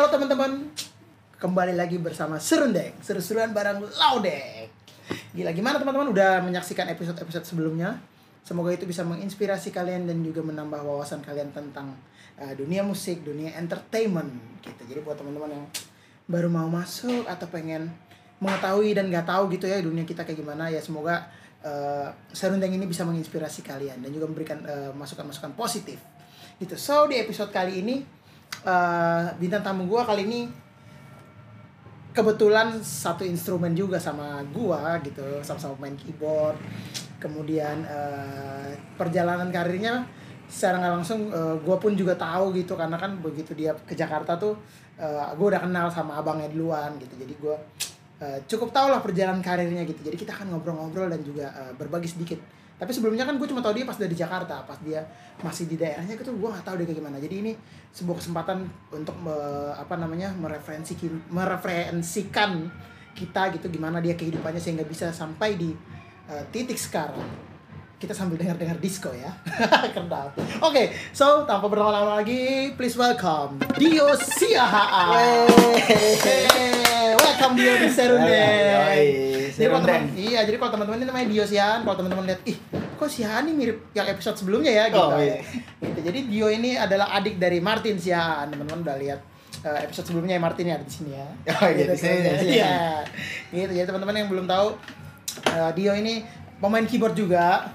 halo teman-teman. Kembali lagi bersama Serundeng, seru-seruan bareng Laudek. Gila, gimana teman-teman udah menyaksikan episode-episode sebelumnya? Semoga itu bisa menginspirasi kalian dan juga menambah wawasan kalian tentang uh, dunia musik, dunia entertainment gitu. Jadi buat teman-teman yang baru mau masuk atau pengen mengetahui dan nggak tahu gitu ya dunia kita kayak gimana ya semoga uh, Serundeng ini bisa menginspirasi kalian dan juga memberikan uh, masukan-masukan positif gitu. So di episode kali ini uh, bintang tamu gua kali ini kebetulan satu instrumen juga sama gua gitu sama-sama main keyboard. Kemudian uh, perjalanan karirnya secara nggak langsung uh, gua pun juga tahu gitu karena kan begitu dia ke Jakarta tuh uh, gua udah kenal sama abangnya duluan gitu. Jadi gua uh, cukup tahu lah perjalanan karirnya gitu. Jadi kita akan ngobrol-ngobrol dan juga uh, berbagi sedikit tapi sebelumnya kan gue cuma tahu dia pas dia di Jakarta pas dia masih di daerahnya gitu gue nggak tahu dia kayak gimana. Jadi ini sebuah kesempatan untuk me, apa namanya mereferensi mereferensikan kita gitu gimana dia kehidupannya sehingga bisa sampai di uh, titik sekarang. Kita sambil dengar-dengar disco ya. Kerdal oke okay, so tanpa berlama-lama lagi please welcome Dio Siahaan welcome Dio di Serundeng jadi kalau teman iya jadi kalau teman-teman ini namanya Dio Siahaan kalau teman-teman lihat ih kok Siahaan ini mirip yang episode sebelumnya ya? Gitu, Oh, iya. gitu. jadi Dio ini adalah adik dari Martin Siahaan teman-teman udah lihat uh, episode sebelumnya ya Martin ya ada di sini ya? Oh, iya, di sini, di sini. Iya. gitu. Jadi teman-teman yang belum tahu uh, Dio ini pemain keyboard juga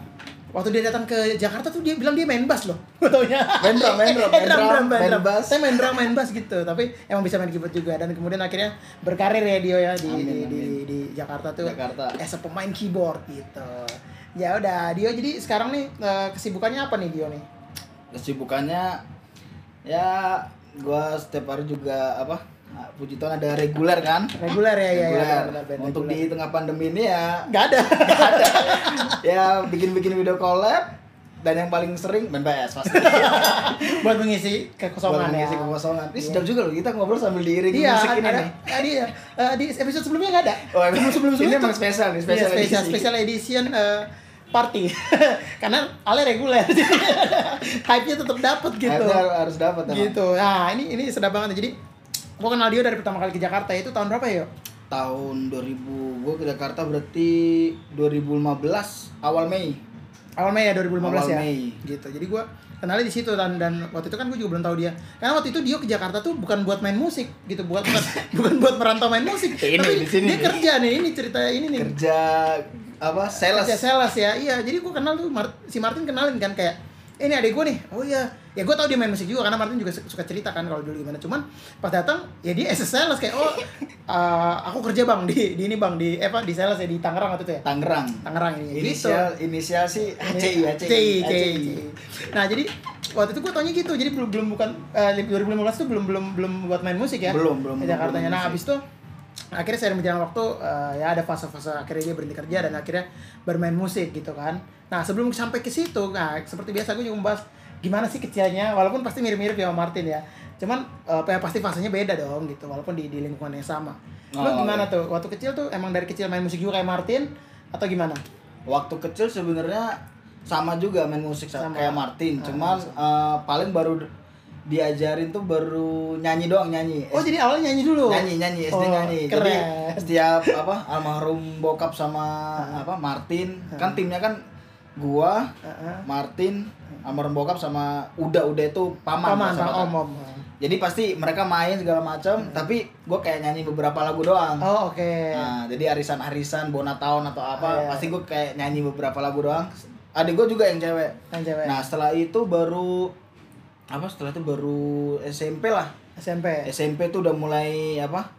Waktu dia datang ke Jakarta tuh dia bilang dia main bass loh. Fotonya. Main drum, main drum, main drum, main bass. Saya main drum, main bass gitu. Tapi emang bisa main keyboard juga dan kemudian akhirnya berkarir ya Dio ya di Amin, di, di, amin. di Jakarta tuh. Jakarta. As a pemain keyboard gitu. Ya udah Dio jadi sekarang nih eh, kesibukannya apa nih Dio nih? Kesibukannya ya gua setiap hari juga apa? Puji Tuhan ada reguler kan? Reguler ya ya ya. Reguler. benar, benar, Untuk di tengah pandemi ini ya nggak ada. ya bikin-bikin video collab dan yang paling sering main PS pasti. Buat mengisi kekosongan Buat mengisi ya. kekosongan. Ini Iya. sedap juga loh kita ngobrol sambil diiringi Iya, musik ini ada, nih. Tadi ya. Eh, di episode sebelumnya nggak ada. Oh, emang sebelum ini emang spesial nih, spesial spesial, edisi. Iya, special edition eh, party. Karena ale reguler. Hype-nya tetap dapet gitu. Akhirnya harus, dapat. Gitu. Nah, ini ini sedap banget. Jadi gua kenal dia dari pertama kali ke Jakarta itu tahun berapa ya? Tahun 2000 gua ke Jakarta berarti 2015 awal Mei. Awal Mei ya 2015 Awal ya. Mei. Gitu. Jadi gua kenalnya di situ dan dan waktu itu kan gue juga belum tahu dia. Karena waktu itu dia ke Jakarta tuh bukan buat main musik gitu, buat bukan, bukan buat merantau main musik. Ini, tapi di sini dia kerja nih, ini cerita ini nih. Kerja apa? Sales. Kerja sales ya. Iya, jadi gue kenal tuh si Martin kenalin kan kayak "Eh, ini adik gue nih. Oh iya. Ya gue tau dia main musik juga karena Martin juga su- suka cerita kan kalau dulu gimana. Cuman pas datang ya dia as a sales kayak oh uh, aku kerja Bang di di ini Bang di eh, apa di sales ya di Tangerang waktu itu ya. Tangerang. Tangerang ini gitu. Inisial inisial sih HCI HCI. CI, CI. HCI. Nah, jadi waktu itu gue taunya gitu. Jadi belum belum bukan eh, 2015 tuh belum belum belum buat main musik ya. Belum, belum, Di Jakartanya. belum Nah, habis itu akhirnya saya berjalan waktu eh, ya ada fase-fase akhirnya dia berhenti kerja dan akhirnya bermain musik gitu kan. Nah, sebelum sampai ke situ, nah seperti biasa gue juga membahas gimana sih kecilnya walaupun pasti mirip-mirip ya sama Martin ya. Cuman eh, ya pasti fasenya beda dong gitu walaupun di, di lingkungan yang sama. Lo Oh, gimana iya. tuh? Waktu kecil tuh emang dari kecil main musik juga kayak Martin atau gimana? Waktu kecil sebenarnya sama juga main musik sa- Sama. kayak Martin, Ah, cuman eh, paling baru diajarin tuh baru nyanyi doang nyanyi. Oh, jadi awalnya nyanyi dulu. nyanyi nyanyi SD Oh, nyanyi. Keren. Jadi setiap apa almarhum bokap sama apa Martin kan timnya kan gua, Heeh. Martin, almarhum bokap sama Uda Uda itu paman. Paman, Batak. Om, Om. Jadi pasti mereka main segala macam, tapi gue kayak nyanyi beberapa lagu doang. Oh, oke. Nah, jadi arisan-arisan, bona tahun atau apa, iya. pasti gue kayak nyanyi beberapa lagu doang. Adik gue juga yang cewek. Yang cewek. Nah, setelah itu baru apa? Setelah itu baru SMP lah. SMP. SMP tuh udah mulai apa?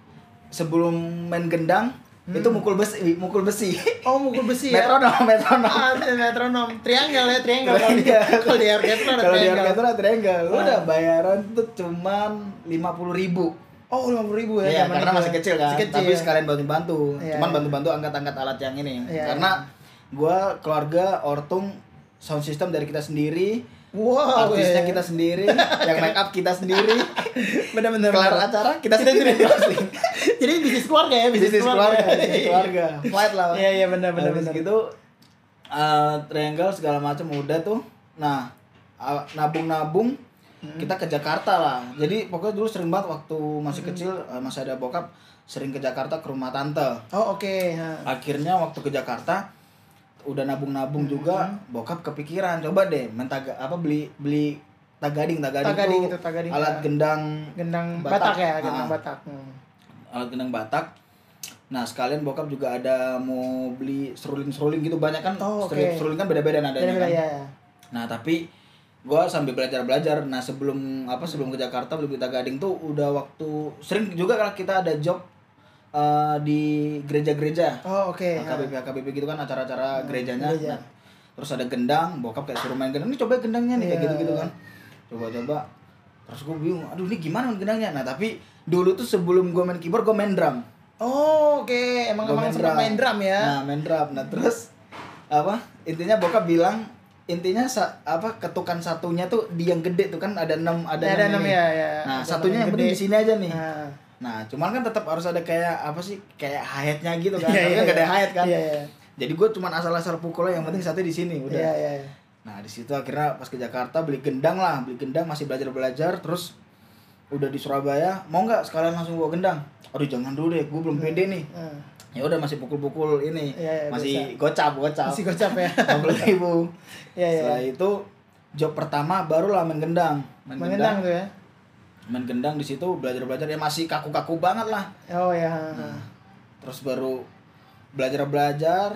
Sebelum main gendang, itu mukul besi, mukul besi. Oh, mukul besi ya. metronom, metronom. Ah, metronom. Triangle ya, triangle. Kalau di orkestra ada Kalau di triangle. orkestra triangle, Ah. udah bayaran tuh cuman lima puluh ribu. Oh, 50 ribu ya. Iya, karena itu masih ya. kecil kan. Masih kecil. Tapi sekalian bantu-bantu. Iya, Cuman iya. bantu-bantu angkat-angkat alat yang ini. Iya, karena gua keluarga ortung sound system dari kita sendiri, Wow. artisnya iya. kita sendiri, yang make up kita sendiri. benar-benar. Kelar acara kita sendiri closing. Jadi bisnis keluarga ya, bisnis, Bisnis keluarga, bisnis keluarga. Flight lah. Iya, iya benar benar gitu eh, triangle segala macam udah tuh. Nah, ah, nabung-nabung kita ke Jakarta lah jadi pokoknya dulu sering banget waktu masih kecil eh, masih ada bokap sering ke Jakarta ke rumah tante Oh oke. ha. akhirnya waktu ke Jakarta udah nabung-nabung juga bokap kepikiran coba deh mentaga apa beli beli tagading tagading, Tagading tuh itu, tagading, alat Pak. gendang Gendang Batak. Batak, ya, gendang Ah. Batak. Hmm. alat gendang Batak nah sekalian bokap juga ada mau beli seruling seruling gitu banyak kan Oh, oke. seruling seruling kan beda-beda nadanya Beda-beda kan ya. ya. nah tapi gua sambil belajar belajar nah sebelum apa sebelum ke Jakarta beli tagading tuh udah waktu sering juga kalau kita ada job eh, di gereja-gereja Oh oke. ha. KBP KBP gitu kan acara-acara gerejanya gereja. Nah, terus ada gendang bokap kayak suruh main gendang ini coba gendangnya nih kayak Iya, gitu gitu iya. kan coba-coba terus gue bingung aduh ini gimana main gendangnya nah tapi dulu tuh sebelum gue main keyboard gue main drum Oh oke. Emang Gua emang sempat main drum ya. nah main drum nah terus apa intinya bokap bilang intinya sa- apa ketukan satunya tuh di yang gede tuh kan ada enam ada, ada enam ya, ya. nah Ada satunya yang penting gede. di sini aja nih Nah. Nah cuman kan tetap harus ada kayak apa sih kayak hayatnya gitu kan iya, kan gak ada iya. hayat kan Iya iya. jadi gue cuman asal-asal pukul yang penting satu di sini udah Iya iya. iya. nah di situ akhirnya pas ke Jakarta beli gendang lah beli gendang masih belajar belajar terus udah di Surabaya mau nggak sekalian langsung bawa gendang aduh jangan dulu deh gue belum pede nih Ah. ya udah masih pukul-pukul ini Iya, iya, masih gocap gocap Masih gocap ya. puluh ribu Iya iya. setelah itu job pertama barulah main gendang main Main gendang tuh ya. Main gendang di situ belajar belajar ya masih kaku-kaku banget lah. Oh ya. Nah, terus baru belajar belajar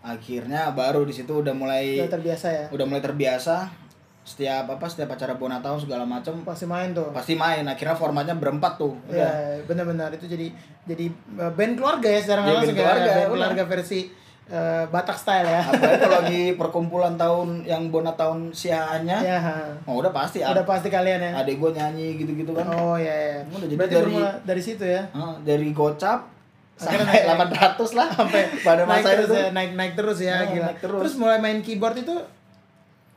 akhirnya baru di situ udah mulai Udah terbiasa ya. udah mulai terbiasa. Setiap apa setiap acara bona tahun segala macam Pasti main tuh. pasti main. Akhirnya formatnya berempat tuh. Udah. Iya, benar-benar. Itu jadi jadi uh, band keluarga ya secara Jadi langsung band ya, keluarga, band udah. keluarga versi uh, Batak style ya. apalagi kalau lagi perkumpulan tahun yang bona tahun sianya ya, oh udah pasti udah pasti kalian ya. adik gue nyanyi gitu-gitu kan Oh ya, ya. Udah, jadi Berarti dari- dari situ ya. Ah, dari gocap sampai naik- 800 lah Sampai pada naik masa terus itu ya, naik naik terus ya, Oh, gila. naik terus. mulai main keyboard itu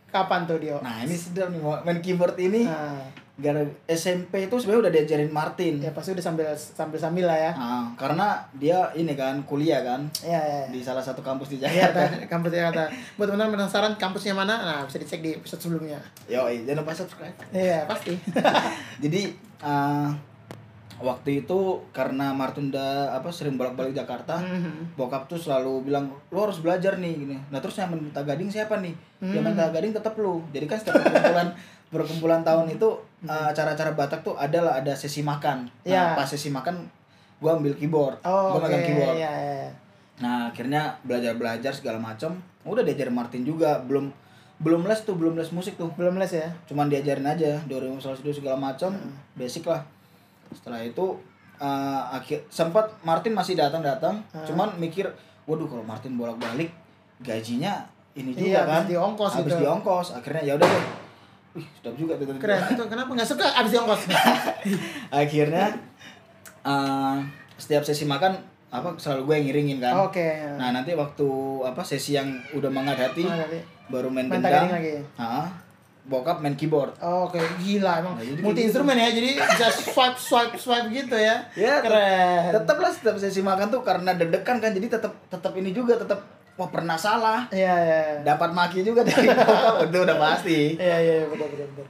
kapan tuh Dio? nah ini sedap nih main keyboard ini Nah, gara SMP itu sebenarnya udah diajarin Martin ya pasti udah sambil sambil sambil lah ya. Ah, karena dia ini kan kuliah kan Iya, iya. di salah satu kampus di Iya, Jakarta. kampus Jakarta. Buat teman-teman penasaran kampusnya mana? Nah, bisa dicek di episode sebelumnya. Yo, jangan lupa subscribe. Iya, pasti. Jadi ah, waktu itu karena Martin udah apa sering bolak-balik Jakarta, Mhm. bokap tuh selalu bilang lu harus belajar nih gini. Nah terus yang minta gading siapa nih? Yang Hmm. minta gading tetap lu. Jadi kan setiap perkumpulan perkumpulan tahun itu ah, acara-acara Batak tuh ada lah ada sesi makan. Nah. Iya. pas sesi makan gua ambil keyboard, Oh, gua oke. megang keyboard. Iya, iya. Nah akhirnya belajar belajar segala macam. Udah diajarin Martin juga belum belum les tuh belum les musik tuh. Belum les ya? Cuman diajarin aja si do segala macam Hmm. basic lah. Setelah itu eh, akhir sempat Martin masih datang datang. Hmm. Cuman mikir waduh kalau Martin bolak balik gajinya ini juga Iya, kan. habis diongkos Habis gitu. diongkos. Akhirnya ya udah deh. Wih, sedap juga tuh. Keren. Itu kenapa nggak suka abis diongkos? akhirnya eh, setiap sesi makan apa selalu gue yang ngiringin kan. Oke. Nah nanti waktu apa sesi yang udah menghadapi nanti. baru main, Main tagading lagi. Ah, bokap main keyboard. Oh, Oke, gila emang Nah, jadi multi instrumen ya, jadi bisa swipe swipe swipe gitu ya. Ya, keren. Tetap lah setiap sesi makan tuh karena deg-degan kan jadi tetap tetap ini juga tetap wah pernah salah Iya iya. dapat maki juga dari bokap itu udah pasti. Iya iya betul betul betul.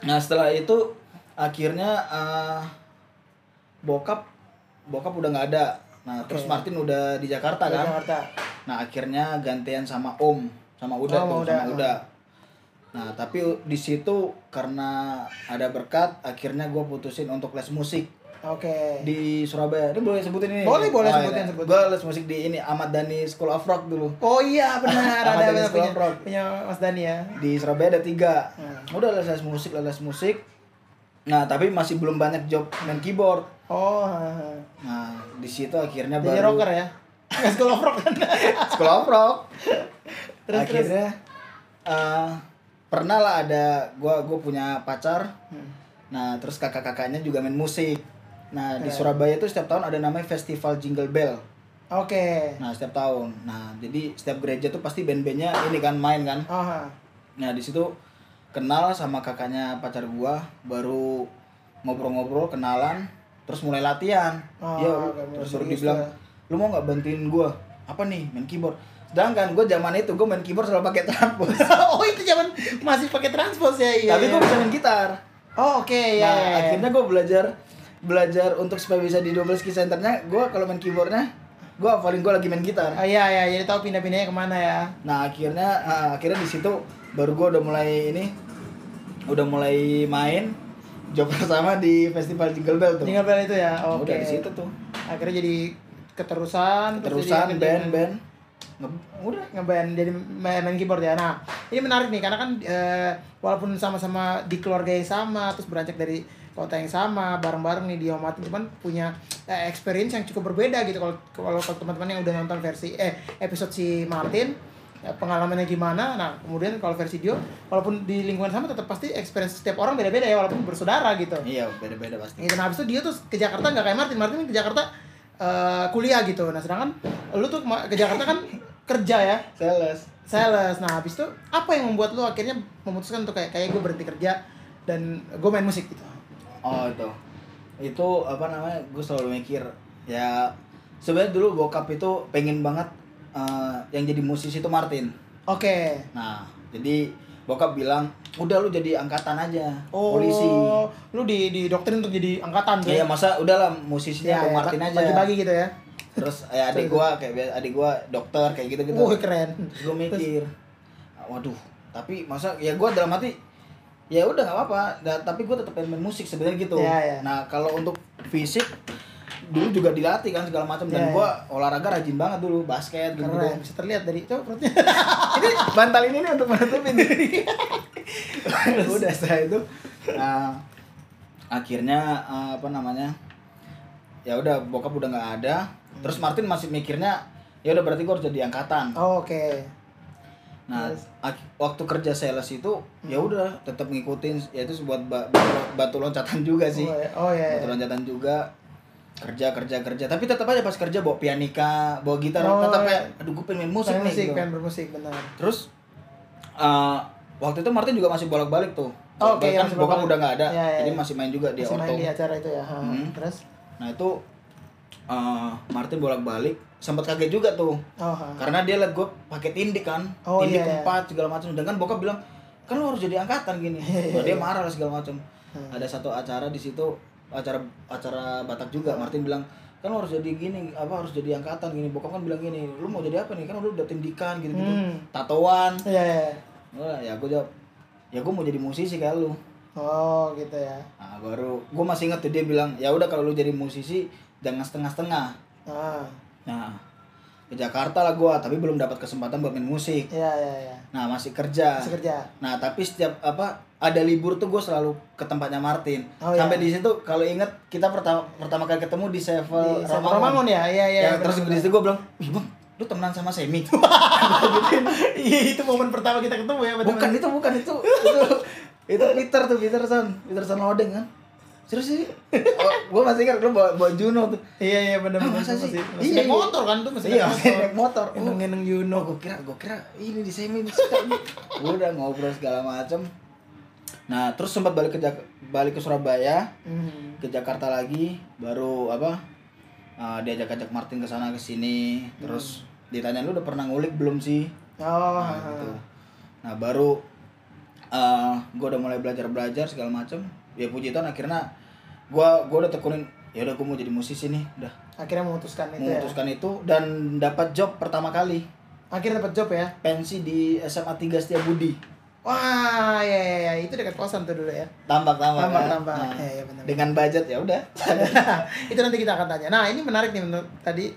Nah setelah itu akhirnya eh, bokap bokap udah nggak ada. Nah terus Oke. Martin udah di Jakarta kan. Jakarta. Nah akhirnya gantian sama Om sama Uda Oh, tuh Uda. sama Uda. Nah tapi di situ karena ada berkat akhirnya gue putusin untuk les musik Oke. di Surabaya. Ini boleh sebutin ini? Boleh, boleh Oh, sebutin, iya. sebutin. Gua les musik di ini Ahmad Dhani School of Rock dulu. Oh iya benar Ahmad ada Dhani ada School punya, of Rock. punya Mas Dani ya. Di Surabaya ada tiga. Hmm. Udah les les musik, les les musik. Nah tapi masih belum banyak job main keyboard. Oh. Nah di situ akhirnya Jadi baru rocker ya. School of Rock kan. School of Rock. Terus, akhirnya eh, pernah lah ada gua gua punya pacar. Hmm. Nah terus kakak-kakaknya juga main musik. Nah di Keren. Surabaya itu setiap tahun ada namanya Festival Jingle Bell. Oke. Nah setiap tahun. Nah jadi setiap gereja tuh pasti band-bandnya ini kan main kan. Oh, ha. Nah di situ kenal sama kakaknya pacar gua, baru ngobrol-ngobrol, kenalan, terus mulai latihan. Oh, ya, terus baru serius dibilang, lu mau nggak bantuin gua? Apa nih main keyboard? Sedangkan gue zaman itu gue main keyboard selalu pakai transpose oh itu zaman masih pakai transpose ya iya. tapi iya. gue bisa main gitar Oh oke ya. nah ya, ya. akhirnya gue belajar belajar untuk supaya bisa di double skill centernya gue kalau main keyboardnya gue hafalin gue lagi main gitar Oh, iya ya, jadi tahu pindah-pindahnya ke mana ya. nah akhirnya ah, akhirnya di situ baru gue udah mulai ini udah mulai main job pertama di festival Jingle Bell tuh Tinggal bel itu ya. Oke. udah di situ tuh Akhirnya jadi keterusan. terus terusan jadi band band Nge- udah ngeband jadi main, main keyboard ya. Nah, ini menarik nih karena kan eh, walaupun sama-sama di keluarga yang sama, terus beranjak dari kota yang sama, bareng-bareng nih di Omatin cuman punya eh, experience yang cukup berbeda gitu kalau kalau teman-teman yang udah nonton versi eh episode si Martin ya, pengalamannya gimana. Nah, kemudian kalau versi Dio walaupun di lingkungan sama tetap pasti experience setiap orang beda-beda ya walaupun bersaudara gitu. iya beda beda pasti Gitu. Nah, habis itu dia tuh ke Jakarta nggak kayak Martin. Martin ke Jakarta eh, kuliah gitu. Nah, sedangkan lu tuh ke Jakarta kan kerja ya, sales sales. Nah, habis itu apa yang membuat lu akhirnya memutuskan untuk kayak kayak gue berhenti kerja dan gue main musik gitu. oh itu itu apa namanya gue selalu mikir ya sebenarnya dulu bokap itu pengen banget eh, yang jadi musisi itu Martin Oke. nah jadi bokap bilang udah lu jadi angkatan aja Oh, polisi lu di di doktrin untuk jadi angkatan tuh. Iya masa udahlah musisinya Ya, ya, Martin aja Bagi-bagi gitu ya. Terus ya adik gua kayak biasa adik gua dokter kayak gitu gitu Wah, keren. gue mikir waduh tapi masa ya gua dalam hati ya udah nggak apa-apa. Da- tapi gua tetap main musik sebenarnya gitu. Iya, iya. nah kalau untuk fisik dulu juga dilatih kan segala macam. Dan Iya, gua olahraga rajin banget dulu basket gitu, Keren, bisa terlihat dari itu perutnya. ini bantal ini nih untuk menutupin udah setelah itu. nah, akhirnya eh, apa namanya ya udah bokap udah nggak ada terus Martin masih mikirnya ya udah berarti gue harus jadi angkatan Oh, Oke. nah Yes. ak- waktu kerja sales itu ya udah tetap ngikutin ya itu buat ba- batu, loncatan juga sih Oh, ya. oh ya. batu loncatan juga kerja kerja kerja tapi tetap aja pas kerja bawa pianika bawa gitar Oh, tetap iya. kayak aduh gue pengen main musik Pengen nih musik, gitu. pengen bermusik benar. Terus eh, waktu itu Martin juga masih bolak-balik tuh. Oh, oke, kan masih bokap udah nggak ada, Ya, ya, jadi ya. masih main juga di Masih main di acara itu ya. Ha. Hmm. Terus Nah itu eh, Martin bolak-balik, sempat kaget juga tuh, oh, karena dia liat gue pakai tindik kan, Oh, tindik iya, iya. empat segala macam. Dan kan bokap bilang kan lo harus jadi angkatan gini. Iya, iya, dia iya. marah lah segala macam. Hmm. Ada satu acara di situ, acara acara Batak juga. Martin bilang kan lo harus jadi gini, apa harus jadi angkatan gini. Bokap kan bilang gini, lu mau jadi apa nih? Kan lu udah tindikan gitu-gitu, Hmm. tatoan. Iya, iya. Ya gue jawab, ya gue mau jadi musisi kayak lu. Oh, gitu ya. Nah, baru gue masih inget tuh dia bilang, ya udah kalau lu jadi musisi jangan setengah-setengah. Ah. Nah, ke Jakarta lah gue, tapi belum dapat kesempatan buat main musik. Iya, iya, iya. Nah, masih kerja. Masih kerja. Nah, tapi setiap apa ada libur tuh gue selalu ke tempatnya Martin. Oh, Sampai iya. di situ kalau inget kita pertama pertama kali ketemu di Sevel Di Romangun ya? Iya, iya. Ya, terus di situ gue bilang, "Wih, Bang, lu temenan sama Semi." Iya, itu momen pertama kita ketemu ya, benar. bukan itu, bukan itu. Itu itu Peter tuh, Peterson. Peterson Lodeng kan. Serius sih? Oh, gue masih ingat lu bawa, bawa Juno tuh. Iya, iya, benar Ah, benar. masa sih? Masih, masih Iya, naik iya. motor kan tuh, masih Iya, masih naik motor. Oh. Ngeneng Yuno. Oh, gue kira, gue kira ini di semi di semi. Udah ngobrol segala macam. Nah, terus sempat balik ke Jak- balik ke Surabaya, Hmm. ke Jakarta lagi, baru apa? Uh, diajak-ajak Martin ke sana ke sini, terus ditanya lu udah pernah ngulik belum sih? Oh, Nah, gitu. Nah, baru uh, gue udah mulai belajar-belajar segala macam. Ya puji Tuhan akhirnya gua gua udah tekunin ya udah gue mau jadi musisi nih, udah akhirnya memutuskan itu ya. memutuskan itu dan dapat job pertama kali Akhirnya dapat job ya. pensi di SMA 3 Setiabudi Wah, ya, ya, ya, itu dekat kosan tuh dulu ya. tambak tambak Tambak, kan? tambak. Nah, Iya, iya, benar. dengan budget ya udah itu nanti kita akan tanya. Nah, ini menarik nih menurut tadi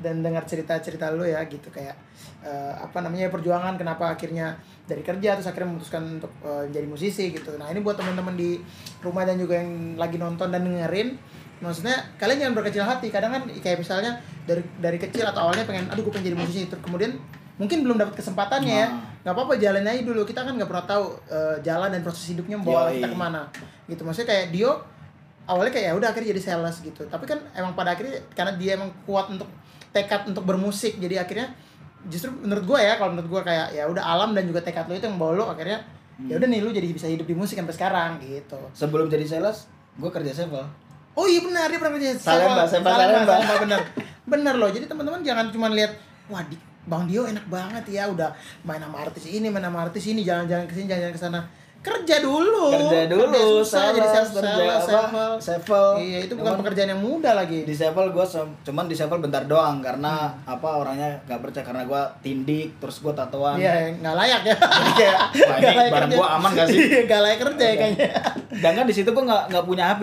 dan dengar cerita-cerita lu ya gitu kayak eh, apa namanya perjuangan kenapa akhirnya dari kerja terus akhirnya memutuskan untuk eh, menjadi musisi gitu. Nah, ini buat teman-teman di rumah dan juga yang lagi nonton dan dengerin maksudnya kalian jangan berkecil hati kadang kan kayak misalnya dari dari kecil atau awalnya pengen aduh gue pengen jadi musisi terus kemudian mungkin belum dapat kesempatannya ya Nah. nggak apa-apa jalan aja dulu kita kan nggak pernah tahu eh, jalan dan proses hidupnya membawa Yoi. kita ke mana gitu maksudnya kayak Dio awalnya kayak ya udah akhirnya jadi sales gitu tapi kan emang pada akhirnya karena dia emang kuat untuk tekad untuk bermusik. Jadi akhirnya justru menurut gua ya kalau menurut gua kayak ya udah alam dan juga tekad lo itu yang bawa lo akhirnya ya udah nih lu jadi bisa hidup di musik sampai sekarang gitu. Sebelum jadi sales gue kerja sevel. Oh iya benar dia pernah kerja Salemba, sewa- Salemba, Salemba. Salemba, bener bener loh jadi teman-teman jangan cuma lihat wah di Bang Dio enak banget ya udah main sama artis ini main sama artis ini jalan-jalan ke sini jalan-jalan kerja dulu. Kerja dulu susah jadi sales, sales kerja sales, apa? sevel. sevel iya itu bukan Cuman pekerjaan yang mudah lagi. di sevel gue cuman di sevel bentar doang karena Hmm. apa orangnya gak percaya karena gue tindik terus gue tatoan. Iya nggak layak ya. Kayak Nggak layak barang gue aman gak sih? Iya, nggak layak kerja ya kayaknya. Dan kan di situ gue nggak nggak punya hp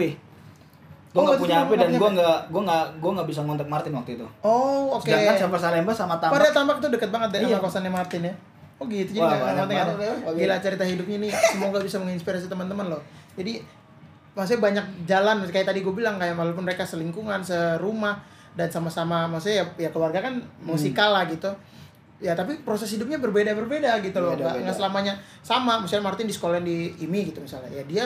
gue Oh, punya hp dan gue nggak gue nggak gue nggak bisa ngontak Martin waktu itu. Oh oke. Sedangkan server Salemba sama Tambak. Padahal tambak tuh deket banget deh Iya. kosannya Martin ya. Oh gitu, jadi Wah, banyak ngerti kan? Gila cerita hidupnya ini semoga bisa menginspirasi teman-teman loh. Jadi maksudnya banyak jalan kayak tadi gue bilang kayak walaupun mereka selingkungan serumah dan sama-sama maksudnya ya, ya keluarga kan Hmm. musikal lah gitu. Ya tapi proses hidupnya berbeda-berbeda gitu loh. Nggak nggak selamanya sama. Misalnya Martin di sekolah di IMI gitu misalnya. Ya dia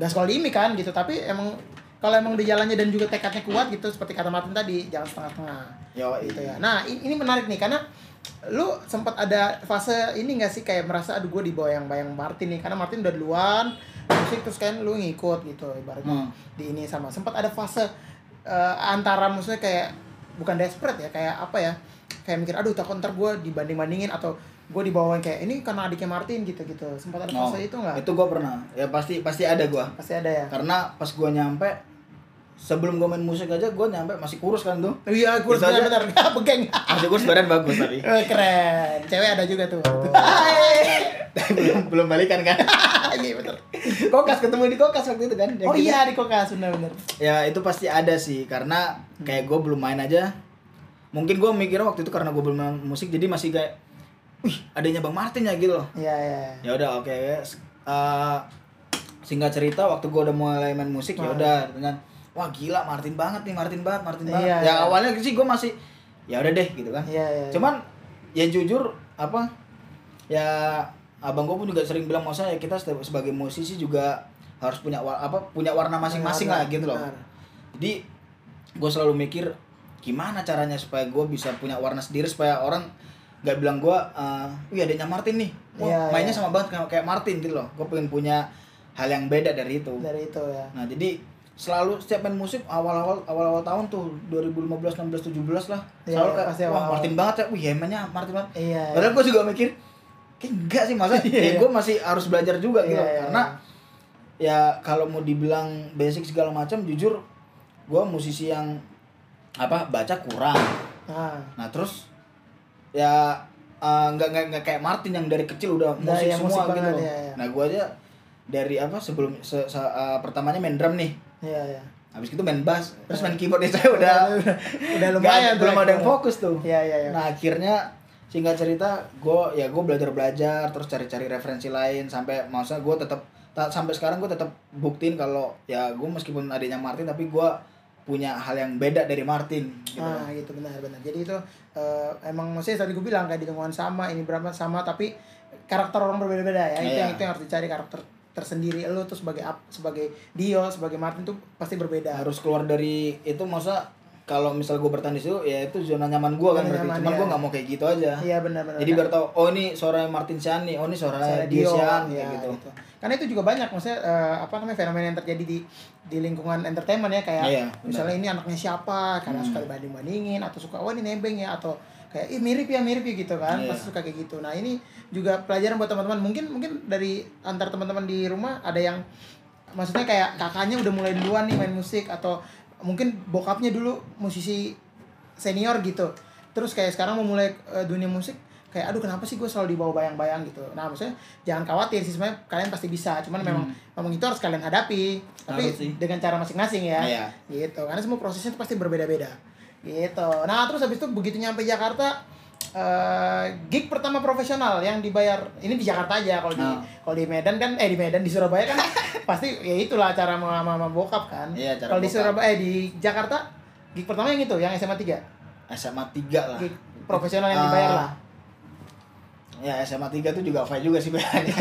nggak sekolah di IMI kan gitu, tapi emang kalau emang di jalannya dan juga tekadnya kuat gitu seperti kata Martin tadi, jangan setengah-setengah gitu ya. Nah ini menarik nih karena lu sempat ada fase ini gak sih kayak merasa aduh gue di bawah yang bayang Martin nih karena Martin udah duluan musik terus kan lu ngikut gitu ibaratnya Hmm. di ini sama. Sempat ada fase eh, antara maksudnya kayak bukan desperate ya kayak apa ya kayak mikir aduh takut ntar gue dibanding bandingin atau gue di bawah kayak ini karena adiknya Martin gitu gitu sempat ada Oh, fase itu nggak? itu gue pernah. Ya pasti pasti ada gue pasti ada ya? Karena pas gue nyampe sebelum gue main musik aja gue nyampe masih kurus kan tuh. Iya aja. benar benar begeng masih kurus badan bagus tapi. Eh, keren. Cewek ada juga tuh. Belum belum balikan kan? Iya betul kokas ketemu di kokas waktu itu kan? Oh kita- iya di kokas benar benar ya itu pasti ada sih karena kayak gue belum main aja. Mungkin gue mikirnya waktu itu karena gue belum main musik jadi masih kayak wih adanya bang Martin ya gitu loh. Iya iya. Ya udah oke Eh, singkat cerita waktu gue udah mulai main musik ya udah dengan wah gila Martin banget nih Martin banget Martin banget. Iya, ya iya. awalnya sih gue masih ya udah deh gitu kan. Iya iya cuman ya jujur apa ya abang gue pun juga sering bilang maksudnya ya kita sebagai musisi juga harus punya wa- apa punya warna masing-masing lah gitu loh. benar. jadi gue selalu mikir gimana caranya supaya gue bisa punya warna sendiri supaya orang nggak bilang gue uh, wih adanya Martin nih. Wah, Iya, mainnya iya. sama banget kayak, kayak Martin gitu loh. Gue pengen punya hal yang beda dari itu. Dari itu ya. Nah jadi selalu setiap main musik awal-awal awal-awal tahun tuh 2015 16 17 lah. Iya, selalu iya, kayak pasti wah awal-awal. Martin banget ya. Wih emangnya Martin banget. Iya padahal gue juga mikir kayak enggak sih masa Iya, ya gue masih harus belajar juga gitu. Iya, karena ya kalau mau dibilang basic segala macam jujur gue musisi yang apa baca kurang. Nah nah terus ya eh, nggak nggak nggak kayak Martin yang dari kecil udah Nah, musik iya, semua musik gitu. banget, nah gue aja dari apa sebelum se, se- eh, pertamanya main drum nih iya iya habis itu main bass terus main keyboard ya saya udah udah lumayan ada- belum ada yang fokus tuh iya iya iya Nah akhirnya singkat cerita gue ya gue belajar belajar terus cari-cari referensi lain sampai maksudnya gue tetap ta- sampai sekarang gue tetap buktiin kalau ya gue meskipun adanya Martin tapi gue punya hal yang beda dari Martin gitu. Ah gitu benar benar. Jadi itu eh, emang maksudnya tadi gue bilang kayak di lingkungan sama, ini berapa sama tapi karakter orang berbeda-beda ya. Itu Iya. yang itu yang harus dicari karakter tersendiri lu tuh sebagai up, sebagai Dio, sebagai Martin tuh pasti berbeda. harus keluar dari itu maksudnya kalau misal gue bertahan di situ ya itu zona nyaman gue kan berarti nyaman, cuman iya. gue nggak mau kayak gitu aja Iya benar benar. jadi biar tau oh ini suara Martin Siani oh ini suara dia Dio, Sian ya, gitu gitu. Karena itu juga banyak maksudnya eh, apa namanya fenomena yang terjadi di di lingkungan entertainment ya kayak Iya, misalnya ini anaknya siapa karena Hmm. suka dibanding bandingin atau suka oh ini nebeng ya atau kayak ih mirip ya mirip ya gitu kan Iya. pasti suka kayak gitu. Nah ini juga pelajaran buat teman-teman. Mungkin mungkin dari antar teman-teman di rumah ada yang maksudnya kayak kakaknya udah mulai duluan nih main musik atau mungkin bokapnya dulu musisi senior gitu. Terus kayak sekarang mau mulai eh, dunia musik kayak aduh kenapa sih gue selalu dibawa bayang-bayang? gitu. Nah maksudnya jangan khawatir sih sebenarnya kalian pasti bisa. Cuman memang memang itu harus kalian hadapi. Tapi Hmm. Dengan cara masing-masing ya. Iya. gitu. Karena semua prosesnya itu pasti berbeda-beda gitu. Nah terus habis itu begitu nyampe Jakarta eh gig pertama profesional yang dibayar ini di Jakarta aja kalau di Nah. kalau di Medan kan eh di Medan di Surabaya kan pasti ya itulah cara sama sama bokap kan. Iya, kalau di. Surabaya eh di Jakarta gig pertama yang itu yang SMA 3 SMA 3 lah. Gig profesional yang dibayar lah Ya SMA 3 tuh juga fine juga sih bayarnya.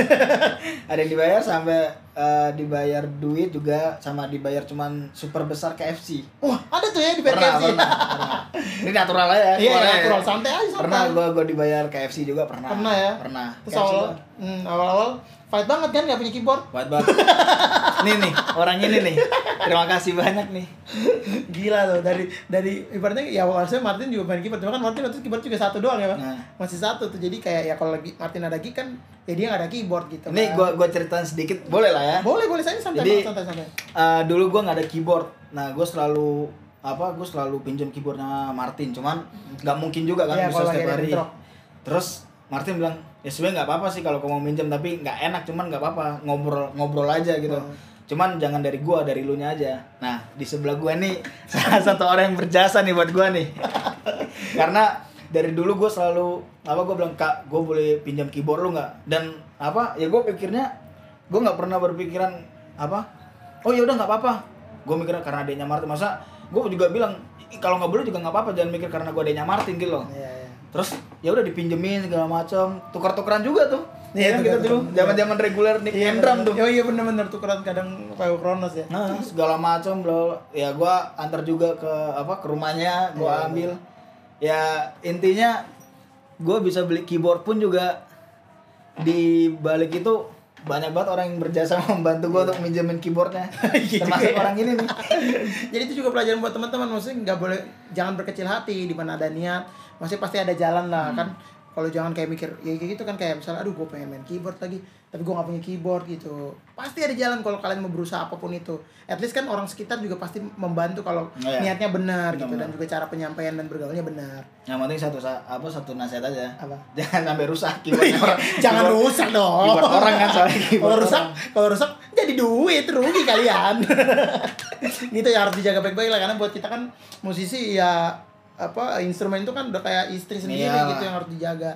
Ada yang dibayar sampai eh, dibayar duit juga sama dibayar cuman super besar KFC. wah ada tuh ya di Pernah, PKFC pernah, pernah. Ini natural aja ya. iya ya. natural santai aja santai Pernah gua gua dibayar KFC juga pernah. Pernah ya? Pernah. terus KFC awal gua. hmm, awal-awal fight banget kan nggak punya keyboard Buat banget. nih nih, orang ini nih. Terima kasih banyak nih. gila loh dari dari ibaratnya ya harusnya Martin juga main keyboard cuma kan Martin waktu itu keyboard juga satu doang ya Bang? Nah. masih satu tuh jadi kayak ya kalau lagi Martin ada gig kan ya dia nggak ada keyboard gitu Nih kan. gua gua ceritain sedikit, boleh lah ya. boleh boleh saya santai Jadi- santai santai Eh, dulu gua nggak ada keyboard. Nah, gua selalu apa? Gue selalu pinjam keyboardnya Martin. Cuman nggak mungkin juga kan Iya, bisa setiap hari. Terus Martin bilang, ya sebenarnya nggak apa-apa sih kalau kamu mau minjem tapi nggak enak. Cuman nggak apa-apa ngobrol ngobrol aja gitu. Hmm. Cuman jangan dari gua, dari lu nya aja. Nah, di sebelah gua nih salah satu orang yang berjasa nih buat gua nih. Karena dari dulu gue selalu apa gue bilang kak gue boleh pinjam keyboard lu nggak dan apa ya gue pikirnya gue nggak pernah berpikiran apa oh ya udah nggak apa-apa gue mikirnya karena adanya Martin masa gue juga bilang "Ih, kalau nggak boleh juga nggak apa-apa jangan mikir karena gue adanya Martin gitu loh Iya, iya. Terus ya udah dipinjemin segala macam tukar-tukaran juga tuh. Iya, Iya kan kita dulu zaman-zaman reguler nih Iya, drum bener. tuh. Oh iya bener-bener. Tukeran kadang Payo Kronos ya. Nah, segala macam bro. Ya gua antar juga ke apa ke rumahnya, gua Iya, ambil. Ya intinya gua bisa beli keyboard pun juga. Di balik itu banyak banget orang yang berjasa membantu gua untuk minjemin keyboardnya. Gitu Termasuk orang ini nih. Jadi itu juga pelajaran buat teman-teman maksudnya nggak boleh jangan berkecil hati di mana ada niat, maksudnya pasti ada jalan lah Hmm. kan. Kalau jangan kayak mikir ya kayak gitu kan kayak misalnya aduh gue pengen main keyboard lagi tapi gue nggak punya keyboard gitu pasti ada jalan kalau kalian mau berusaha apa pun itu at least kan orang sekitar juga pasti membantu kalau Iya. niatnya benar gitu dan juga cara penyampaian dan bergaulnya benar Yang penting satu sa- apa satu nasihat aja. Apa? Jangan sampai rusak keyboardnya orang. jangan Keyboard- rusak dong Keyboard orang kan soalnya keyboard kalau rusak kalau rusak jadi duit rugi kalian gitu ya harus dijaga baik-baik lah karena buat kita kan musisi ya apa instrumen itu kan udah kayak istri sendiri Iya. gitu yang harus dijaga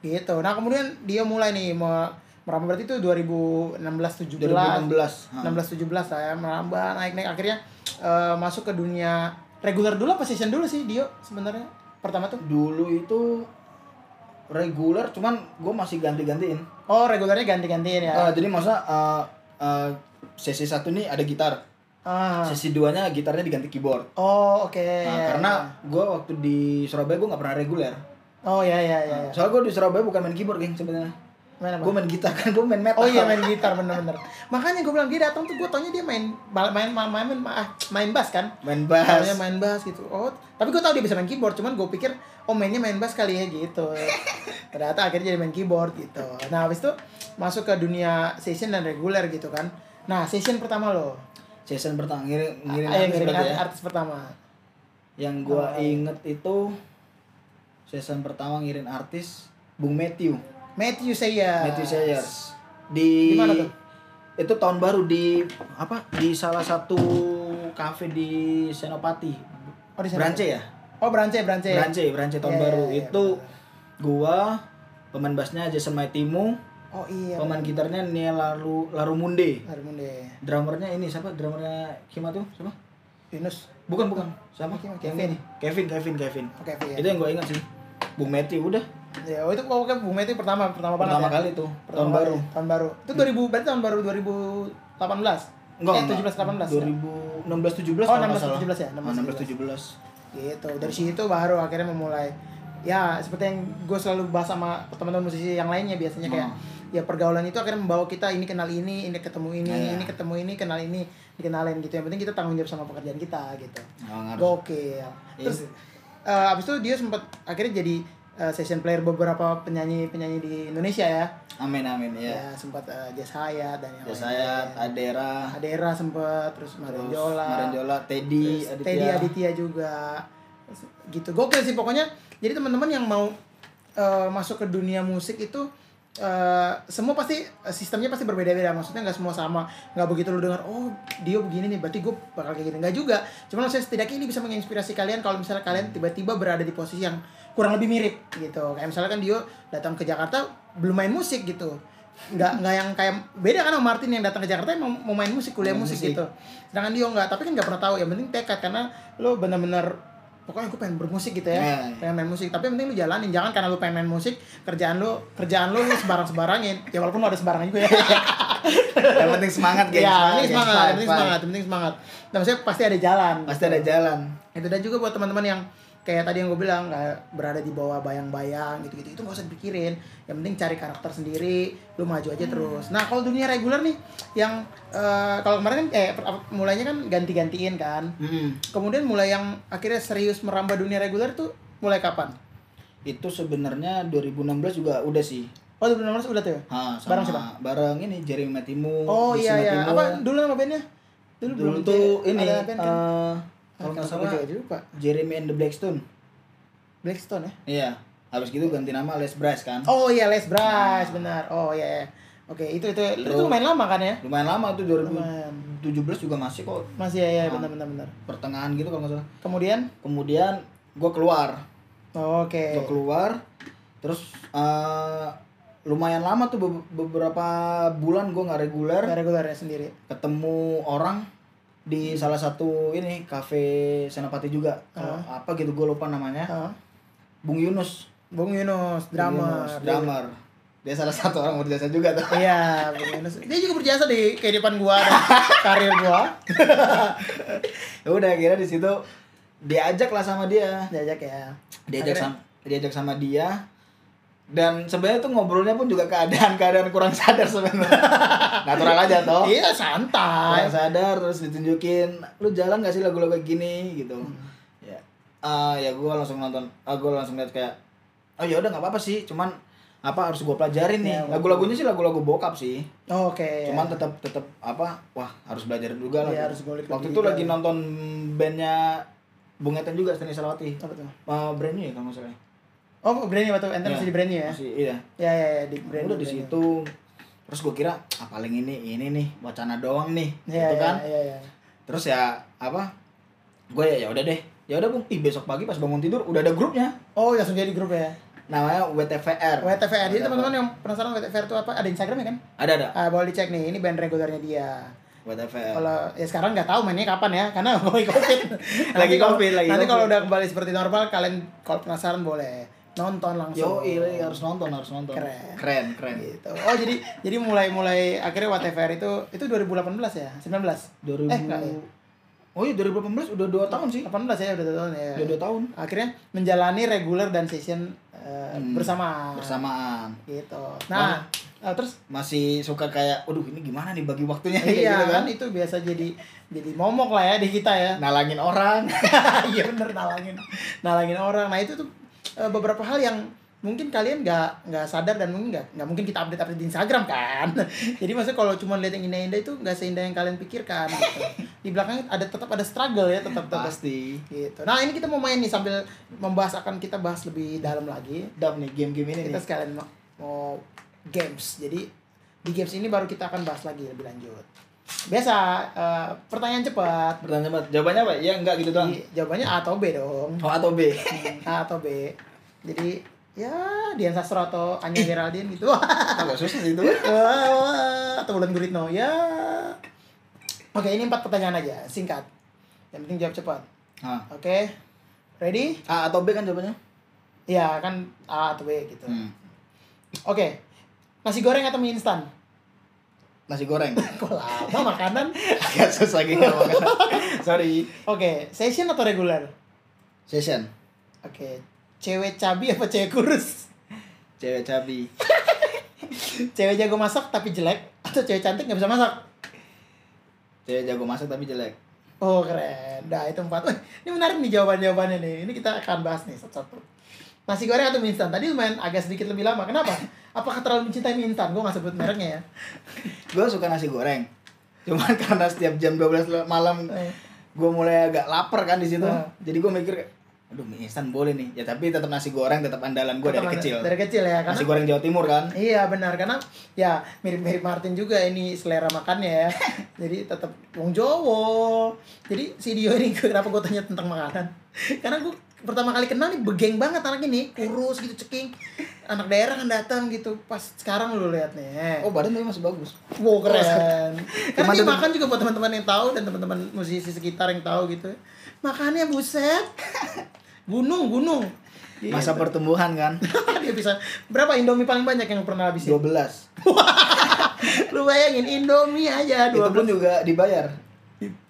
gitu nah kemudian dia mulai nih mau merambah berarti itu 2016 17 2016. Hah. 16 17 lah ya merambah naik naik akhirnya eh, masuk ke dunia reguler dulu apa season dulu sih Dio sebenarnya pertama tuh Dulu itu reguler cuman gue masih ganti-gantiin. oh regulernya ganti-gantiin ya Eh, jadi masa eh, eh, sesi satu nih ada gitar, ah. sesi duanya gitarnya diganti keyboard. oh oke Nah, ya, karena ya. gue waktu di Surabaya gue nggak pernah reguler. oh ya ya ya, ya. Soalnya gue di Surabaya bukan main keyboard geng sebenarnya. Main apa? Gue main gitar kan, gue main metal. Oh iya main gitar bener-bener. Makanya gue bilang dia datang tuh gue taunya dia main main main main main, ah, main bass kan. Main bass. Taunya main bass gitu. Oh, tapi gue tau dia bisa main keyboard, cuman gue pikir oh mainnya main bass kali ya gitu. Ternyata akhirnya jadi main keyboard gitu. Nah, habis itu masuk ke dunia session dan reguler gitu kan. Nah, session pertama lo. Season pertama ngirim ngirim Ah, yang artis ngirim ya. artis pertama. Yang gue Oh. inget itu season pertama ngirim artis Bung Matthew. Matthew Sayers. Matthew Sayers. Di Di mana tuh? Itu tahun baru di apa? Di salah satu kafe di Senopati. Oh, di sana. Brance ya? Oh, Brance, Brance. Brance, Brance tahun Iya, baru. iya, iya, itu gua pemain bassnya Jason Maitimu, Oh iya. pemain gitarnya Nia Laru Larumunde. Harmunde. Drummernya ini siapa? Drummernya Kima tuh siapa? Yunus. Bukan, bukan. Siapa? Kima, Kevin. ini. Kevin, Kevin, Kevin. Oke, Kevin. Itu yang gua ingat sih. Bung Matthew udah Ya, oh itu pokoknya Bung Meti pertama pertama banget. pertama ya? kali tuh Pertama tahun kali, baru. Tahun baru. Itu 2000 berarti tahun baru 2018. Enggak, eh, enggak. 17 18. ya? 2016 17 Oh, kalau nggak 16, salah. 17 ya? Ah, 16, 16 17. Gitu. Dari situ baru akhirnya memulai ya seperti yang gue selalu bahas sama teman-teman musisi yang lainnya biasanya kayak Hmm. Ya pergaulan itu akhirnya membawa kita ini kenal ini, ini ketemu ini, Iya. ini ketemu ini, kenal ini, dikenalin gitu. Yang penting kita tanggung jawab sama pekerjaan kita gitu. Oh. Gokil. Terus Iya. eh, abis itu dia sempat akhirnya jadi eh, session player beberapa penyanyi-penyanyi di Indonesia ya. Amin amin ya. Ya, sempat uh, Jas Hayat dan yang Ya lain. saya Adera, Adera sempat terus Marion terus Jola. Marion Jola, Teddy, terus Aditya. Teddy Aditya juga. Gitu. Gokil sih pokoknya. Jadi teman-teman yang mau uh, masuk ke dunia musik itu uh, semua pasti uh, sistemnya pasti berbeda-beda. Maksudnya nggak semua sama. Nggak begitu lu dengar oh dia begini nih berarti gue bakal kayak gini. Nggak juga. Cuma maksudnya setidaknya ini bisa menginspirasi kalian kalau misalnya kalian tiba-tiba berada di posisi yang kurang lebih mirip gitu. Kayak misalnya kan Dio datang ke Jakarta belum main musik gitu. Nggak nggak yang kayak beda kan sama Martin yang datang ke Jakarta emang mau main musik kuliah Main musik, musik. gitu. Sedangkan Dio nggak tapi kan nggak pernah tahu. Yang penting tekad karena lo bener-bener pokoknya gue pengen bermusik gitu ya Ya. pengen main musik tapi yang penting lu jalanin jangan karena lu pengen main musik kerjaan lu kerjaan lu lu sebarang sebarangin ya walaupun lu ada sebarangan juga ya Yang penting semangat guys. ya ini geng. semangat fight. semangat yang penting semangat nah maksudnya pasti ada jalan Pasti ada jalan. itu dan juga buat teman-teman yang kayak tadi yang gue bilang kayak berada di bawah bayang-bayang gitu-gitu itu gak usah dipikirin yang penting cari karakter sendiri lu maju aja terus nah kalau dunia reguler nih yang eh, kalau kemarin kan eh mulainya kan ganti-gantiin kan Mm-mm. kemudian mulai yang akhirnya serius merambah dunia reguler tuh mulai kapan itu sebenarnya 2016 juga udah sih oh 2016 udah tuh ya? Ha, sama Bareng siapa? bareng ini Jeremy Matimu oh iya iya Matimu. apa dulu nama bandnya dulu, dulu belum tuh ada ini band kan? eh, kalau nggak salah lupa Jeremy and the Blackstone Blackstone ya iya habis gitu ganti nama Les Brass kan Oh iya Les Bryce benar. Oh iya. iya. Oke itu itu itu Terus- lumayan lama kan ya? lumayan lama tuh Lumayan. 2017 juga masih kok Masih ya ya Ah. benar benar benar. pertengahan gitu kalau nggak salah Kemudian kemudian gue keluar oh, oke. gue keluar terus eh, lumayan lama tuh be- beberapa bulan gue nggak reguler Gak reguler ya sendiri. ketemu orang di salah satu ini kafe Senopati juga Kalau apa gitu gue lupa namanya Ah. Bung Yunus Bung Yunus, Bung drummer. Yunus, drummer dia salah satu orang berjasa juga tuh Iya, Bung Yunus. Dia juga berjasa di kehidupan gua dan karir gua. ya udah kira di situ diajak lah sama dia Diajak ya. diajak Akhirnya- sama diajak sama dia dan sebenarnya tuh ngobrolnya pun juga keadaan-keadaan kurang sadar sebenarnya natural aja toh Iya, santai. kurang sadar terus ditunjukin lu jalan gak sih lagu-lagu kayak gini gitu Hmm. ya ah ya gue langsung nonton ah gue langsung lihat kayak oh ya udah nggak apa-apa sih cuman apa harus gue pelajarin nih Ya, lagu-lagunya sih lagu-lagu bokap sih Oh, Oke. cuman tetap tetap apa wah harus belajar juga lah Iya, harus waktu itu juga. lagi nonton bandnya Bung Eten juga Salawati apa tuh? uh, brand new ya kalau nggak salah Oh, brand new tuh. Enter Iya. masih di brand new ya? masih iya Ya ya ya di brand udah di situ terus gue kira ah paling ini ini nih wacana doang nih Iya, gitu iya, kan Iya, iya. terus ya apa gue ya ya udah deh ya udah bung ih besok pagi pas bangun tidur udah ada grupnya Oh, langsung jadi grup ya. namanya WTVR WTVR. Jadi teman-teman yang penasaran WTVR itu apa? Ada Instagramnya kan? ada ada Ah, boleh dicek nih. Ini band regulernya dia. WTVR Kalau ya sekarang nggak tahu mainnya kapan ya, karena lagi covid. Lagi Covid, lagi Nanti kalau udah kembali seperti normal, kalian kalau penasaran boleh nonton langsung. yo iya harus nonton harus nonton Keren. keren keren Gitu. Oh jadi jadi mulai mulai akhirnya WTVR itu itu 2018 ya, 19. 2000 Eh enggak ya. oh iya 2018 udah dua tahun sih 18 ya udah dua tahun ya. udah dua tahun Akhirnya menjalani regular dan session eh, Hmm. bersamaan. bersamaan Gitu. Nah, eh, terus masih suka kayak aduh ini gimana nih bagi waktunya kayak iya gitu kan itu biasa jadi jadi momok lah ya di kita ya. nalangin orang iya bener nalangin nalangin orang nah itu tuh eh, beberapa hal yang mungkin kalian nggak nggak sadar dan mungkin nggak nggak mungkin kita update update di Instagram kan? Jadi maksudnya kalau cuma lihat yang indah-indah itu nggak seindah yang kalian pikirkan gitu. di belakangnya ada tetap ada struggle ya tetap tetap. Pasti. Gitu. Nah ini kita mau main nih sambil membahas akan kita bahas lebih dalam lagi. Dap nih game-game ini kita nih. sekalian mau, mau games. Jadi di games ini baru kita akan bahas lagi lebih lanjut biasa eh, pertanyaan cepat. Pertanyaan cepat. Jawabannya apa? Ya enggak gitu doang. Jadi, jawabannya A atau B dong. Oh atau B. A atau B. Jadi ya Dian Sastro atau Anya Geraldine gitu. Agak susah sih itu. Atau Bulan Guritno. Ya. Oke ini empat pertanyaan aja singkat. Yang penting jawab cepat. Hah. oke ready? A atau B kan jawabannya? Ya kan A atau B gitu. Hmm. oke nasi goreng atau mie instan nasi goreng. Kok lama makanan? Agak susah gitu makan. sorry. Oke session atau regular? Session. Oke cewek cabi apa cewek kurus? Cewek cabi. Cewek jago masak tapi jelek atau cewek cantik nggak bisa masak? Cewek jago masak tapi jelek. Oh keren, dah itu empat. Wih, ini menarik nih jawaban-jawabannya nih. Ini kita akan bahas nih satu-satu. Nasi goreng atau mie instan? Tadi lumayan agak sedikit lebih lama. Kenapa? Apakah terlalu mencintai mie instan? Gue nggak sebut mereknya ya. gue suka nasi goreng cuman karena setiap jam 12 malam Eh, gue mulai agak lapar kan di situ Ah. jadi gue mikir aduh mie instan boleh nih ya tapi tetap nasi goreng tetap andalan gue dari kecil Dari kecil ya, karena nasi goreng Jawa Timur kan Iya benar karena ya mirip-mirip Martin juga ini selera makannya ya. Jadi tetap wong Jowo. Jadi si Dio ini kenapa gue tanya tentang makanan? Karena gue pertama kali kenal nih begeng banget anak ini, kurus gitu ceking. Anak daerah kan datang gitu. Pas sekarang lu lihat nih. oh badan tapi masih bagus Wow keren. Karena Cuman dia makan juga buat teman-teman yang tahu dan teman-teman musisi sekitar yang tahu gitu. Makannya buset. Gunung, gunung. masa Gitu. pertumbuhan kan dia bisa berapa Indomie paling banyak yang pernah habisin? 12 Lu bayangin Indomie aja itu pun 12 juga dibayar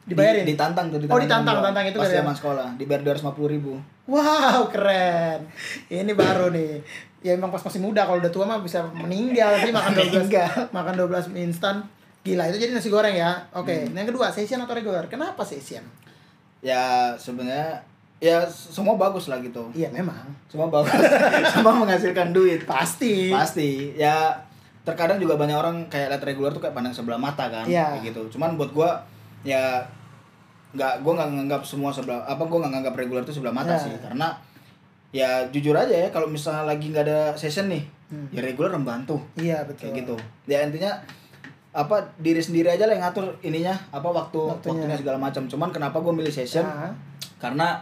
Dibayarin? Di- ditantang tuh Oh, ditantang, gua. tantang itu pas zaman sekolah dibayar dua ratus lima puluh ribu Wow, keren. Ini baru nih. Ya emang pas masih muda kalau udah tua mah bisa meninggal tapi makan 12 Meninggal. makan 12 mie instan. Gila, itu jadi nasi goreng ya. Oke, yang kedua, session atau regular? Kenapa session? ya sebenarnya ya semua bagus lah gitu Iya, memang. semua bagus semua menghasilkan duit Pasti. pasti ya terkadang juga banyak orang kayak lihat regular tuh kayak pandang sebelah mata kan Iya. kayak gitu cuman buat gua ya nggak gua nggak nganggap semua sebelah apa gua nggak nganggap regular tuh sebelah mata Iya. sih karena ya jujur aja ya kalau misalnya lagi nggak ada session nih Hmm. ya regular membantu Iya, betul. kayak gitu ya intinya apa diri sendiri aja lah yang ngatur ininya apa waktu Waktunya. waktunya segala macam cuman kenapa gue milih session Nah. karena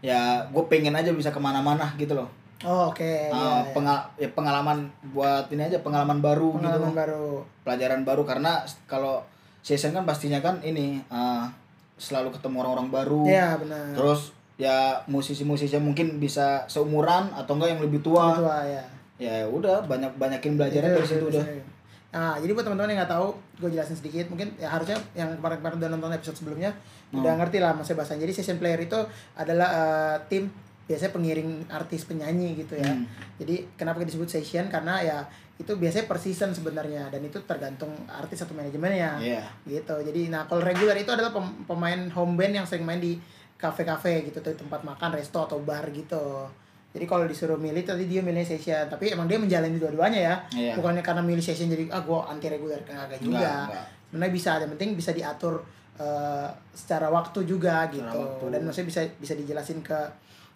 ya gue pengen aja bisa ke mana-mana gitu loh Oh, Oke, Uh, iya, iya. penga- ya pengalaman buat ini aja pengalaman baru pengalaman gitu baru. pelajaran baru karena kalau session kan pastinya kan ini uh, selalu ketemu orang-orang baru Iya, benar. terus ya musisi-musisi mungkin bisa seumuran atau enggak yang lebih tua Tua, ya. ya udah banyak banyakin belajarnya Itu, dari situ itu, udah itu. Nah, jadi buat teman-teman yang nggak tahu, gue jelasin sedikit. Mungkin ya harusnya yang kemarin-kemarin udah nonton episode sebelumnya Hmm. udah ngerti lah maksudnya bahasanya. Jadi session player itu adalah eh, tim biasanya pengiring artis penyanyi gitu ya. Hmm. Jadi kenapa disebut session? Karena ya itu biasanya per season sebenarnya dan itu tergantung artis atau manajemennya Iya. gitu. Jadi nah kalau regular itu adalah pem- pemain home band yang sering main di kafe-kafe gitu tuh tempat makan, resto atau bar gitu. Jadi kalau disuruh milih tadi dia milih session, tapi emang dia menjalani dua-duanya ya. Iya. Bukannya karena milih session jadi ah gua anti reguler enggak juga. Sebenarnya bisa, yang penting bisa diatur eh, secara waktu juga gitu. waktu. Dan maksudnya bisa bisa dijelasin ke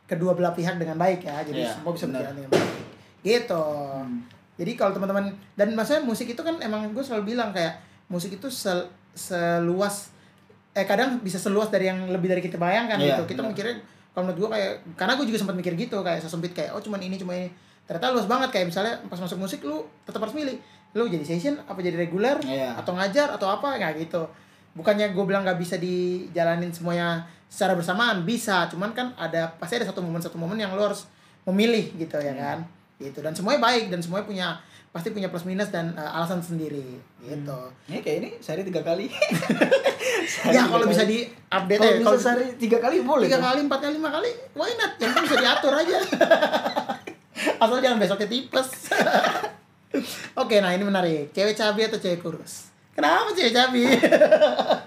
kedua belah pihak dengan baik ya. Jadi Iya, semua bisa berjalan dengan baik. Gitu. Hmm. Jadi kalau teman-teman dan maksudnya musik itu kan emang gue selalu bilang kayak musik itu sel- seluas eh kadang bisa seluas dari yang lebih dari kita bayangkan Iya, gitu. Kita benar. mikirnya kalau menurut gue kayak karena gue juga sempat mikir gitu kayak sesempit kayak oh cuman ini cuma ini. Ternyata luas banget kayak misalnya pas masuk musik lu tetap harus milih. Lu jadi session apa jadi reguler Iya. atau ngajar atau apa kayak gitu. Bukannya gue bilang nggak bisa dijalanin semuanya secara bersamaan bisa, cuman kan ada pasti ada satu momen satu momen yang lu harus memilih gitu ya Iya. kan gitu. Dan semuanya baik dan semuanya punya pasti punya plus minus dan uh, alasan sendiri gitu. Ini kayak ini sehari tiga kali. ya kalau bisa di update kalau ya bisa kalau sehari tiga kali boleh. tiga kali empat kali lima kali why not? Yang penting bisa diatur aja. Asal jangan besoknya tipes. Oke nah ini menarik. Cewek cabi atau cewek kurus? Kenapa cewek cabi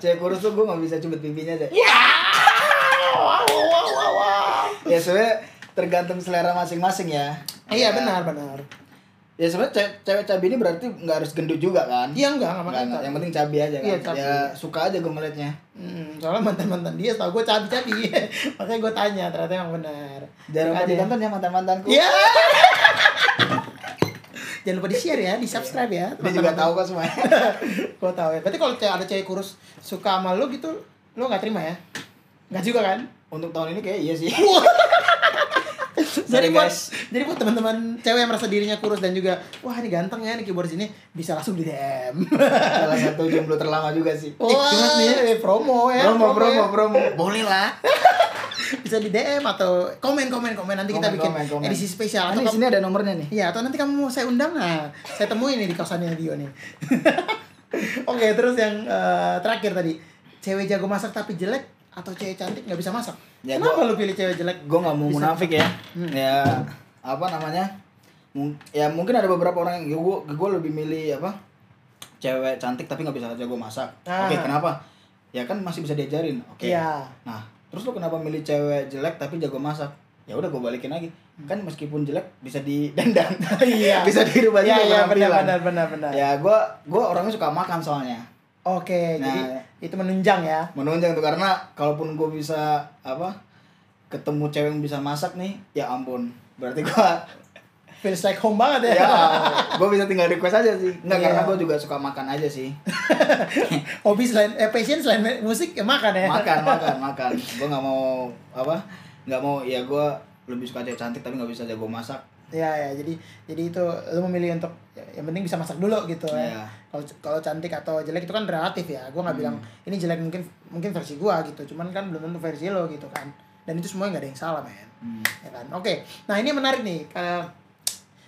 Cewek kurus tuh gue gak bisa cubit pipinya deh. wow wow wow wow. Ya sebenarnya tergantung selera masing-masing ya. iya Ya, benar benar Ya sebenarnya cewek, cewek cabi ini berarti nggak harus gendut juga kan? iya enggak enggak Nggak, makanya nggak. yang penting cabi aja kan. Iya, cabi. Ya suka aja gue ngeliatnya. Hmm, soalnya mantan-mantan dia tau gue cabi-cabi Makanya gue tanya, ternyata emang benar Jangan lupa ditonton ya mantan-mantanku. Iya Jangan lupa di-share ya, di-subscribe ya Dia juga tahu kok semuanya. Gue tahu ya, berarti kalau ada cewek kurus suka sama lu gitu Lu gak terima ya? Gak juga kan? Untuk tahun ini kayak iya sih. jadi buat guys. jadi buat teman-teman cewek yang merasa dirinya kurus dan juga wah ini ganteng ya nih keyboard sini bisa langsung di DM. Salah satu jomblo terlama juga sih. Wah, Ingat nih ya. eh, promo ya. Promo, promo, ya. promo. Boleh lah. bisa di DM atau komen komen komen nanti kita Komen, bikin komen, komen. edisi spesial Ini atau sini ada nomornya nih. Iya, atau nanti kamu mau saya undang nah, saya temuin nih di kosannya Dio nih. Oke, terus yang eh, terakhir tadi, cewek jago masak tapi jelek atau cewek cantik nggak bisa masak? Ya, Kenapa gua- lu pilih cewek jelek? gue nggak mau Bisa. munafik ya Hmm. ya apa namanya Mung- ya mungkin ada beberapa orang yang gue gue lebih milih apa cewek cantik tapi nggak bisa jago masak Ah. oke kenapa ya kan masih bisa diajarin oke Iya. nah terus lu kenapa milih cewek jelek tapi jago masak ya udah gue balikin lagi kan meskipun jelek bisa didandan Iya. bisa dirubah juga benar penampilan. benar benar benar. ya gue gue orangnya suka makan soalnya Oke, Nah. jadi itu menunjang ya. menunjang tuh karena kalaupun gue bisa apa ketemu cewek yang bisa masak nih ya ampun berarti gue Feels like home banget ya. ya gue bisa tinggal request aja sih nggak Iya. karena gue juga suka makan aja sih Hobi selain eh, passion selain musik ya makan ya. makan makan makan gue nggak mau apa nggak mau ya gue lebih suka cewek cantik tapi nggak bisa jago masak Ya ya, jadi jadi itu lu memilih untuk ya, yang penting bisa masak dulu gitu ya. Iya. Kalau kalau cantik atau jelek itu kan relatif ya. Gua nggak Hmm. bilang ini jelek mungkin mungkin versi gua gitu. Cuman kan belum tentu versi lo gitu kan. Dan itu semuanya nggak ada yang salah, men. Hmm. Ya kan? Oke. Nah, ini menarik nih.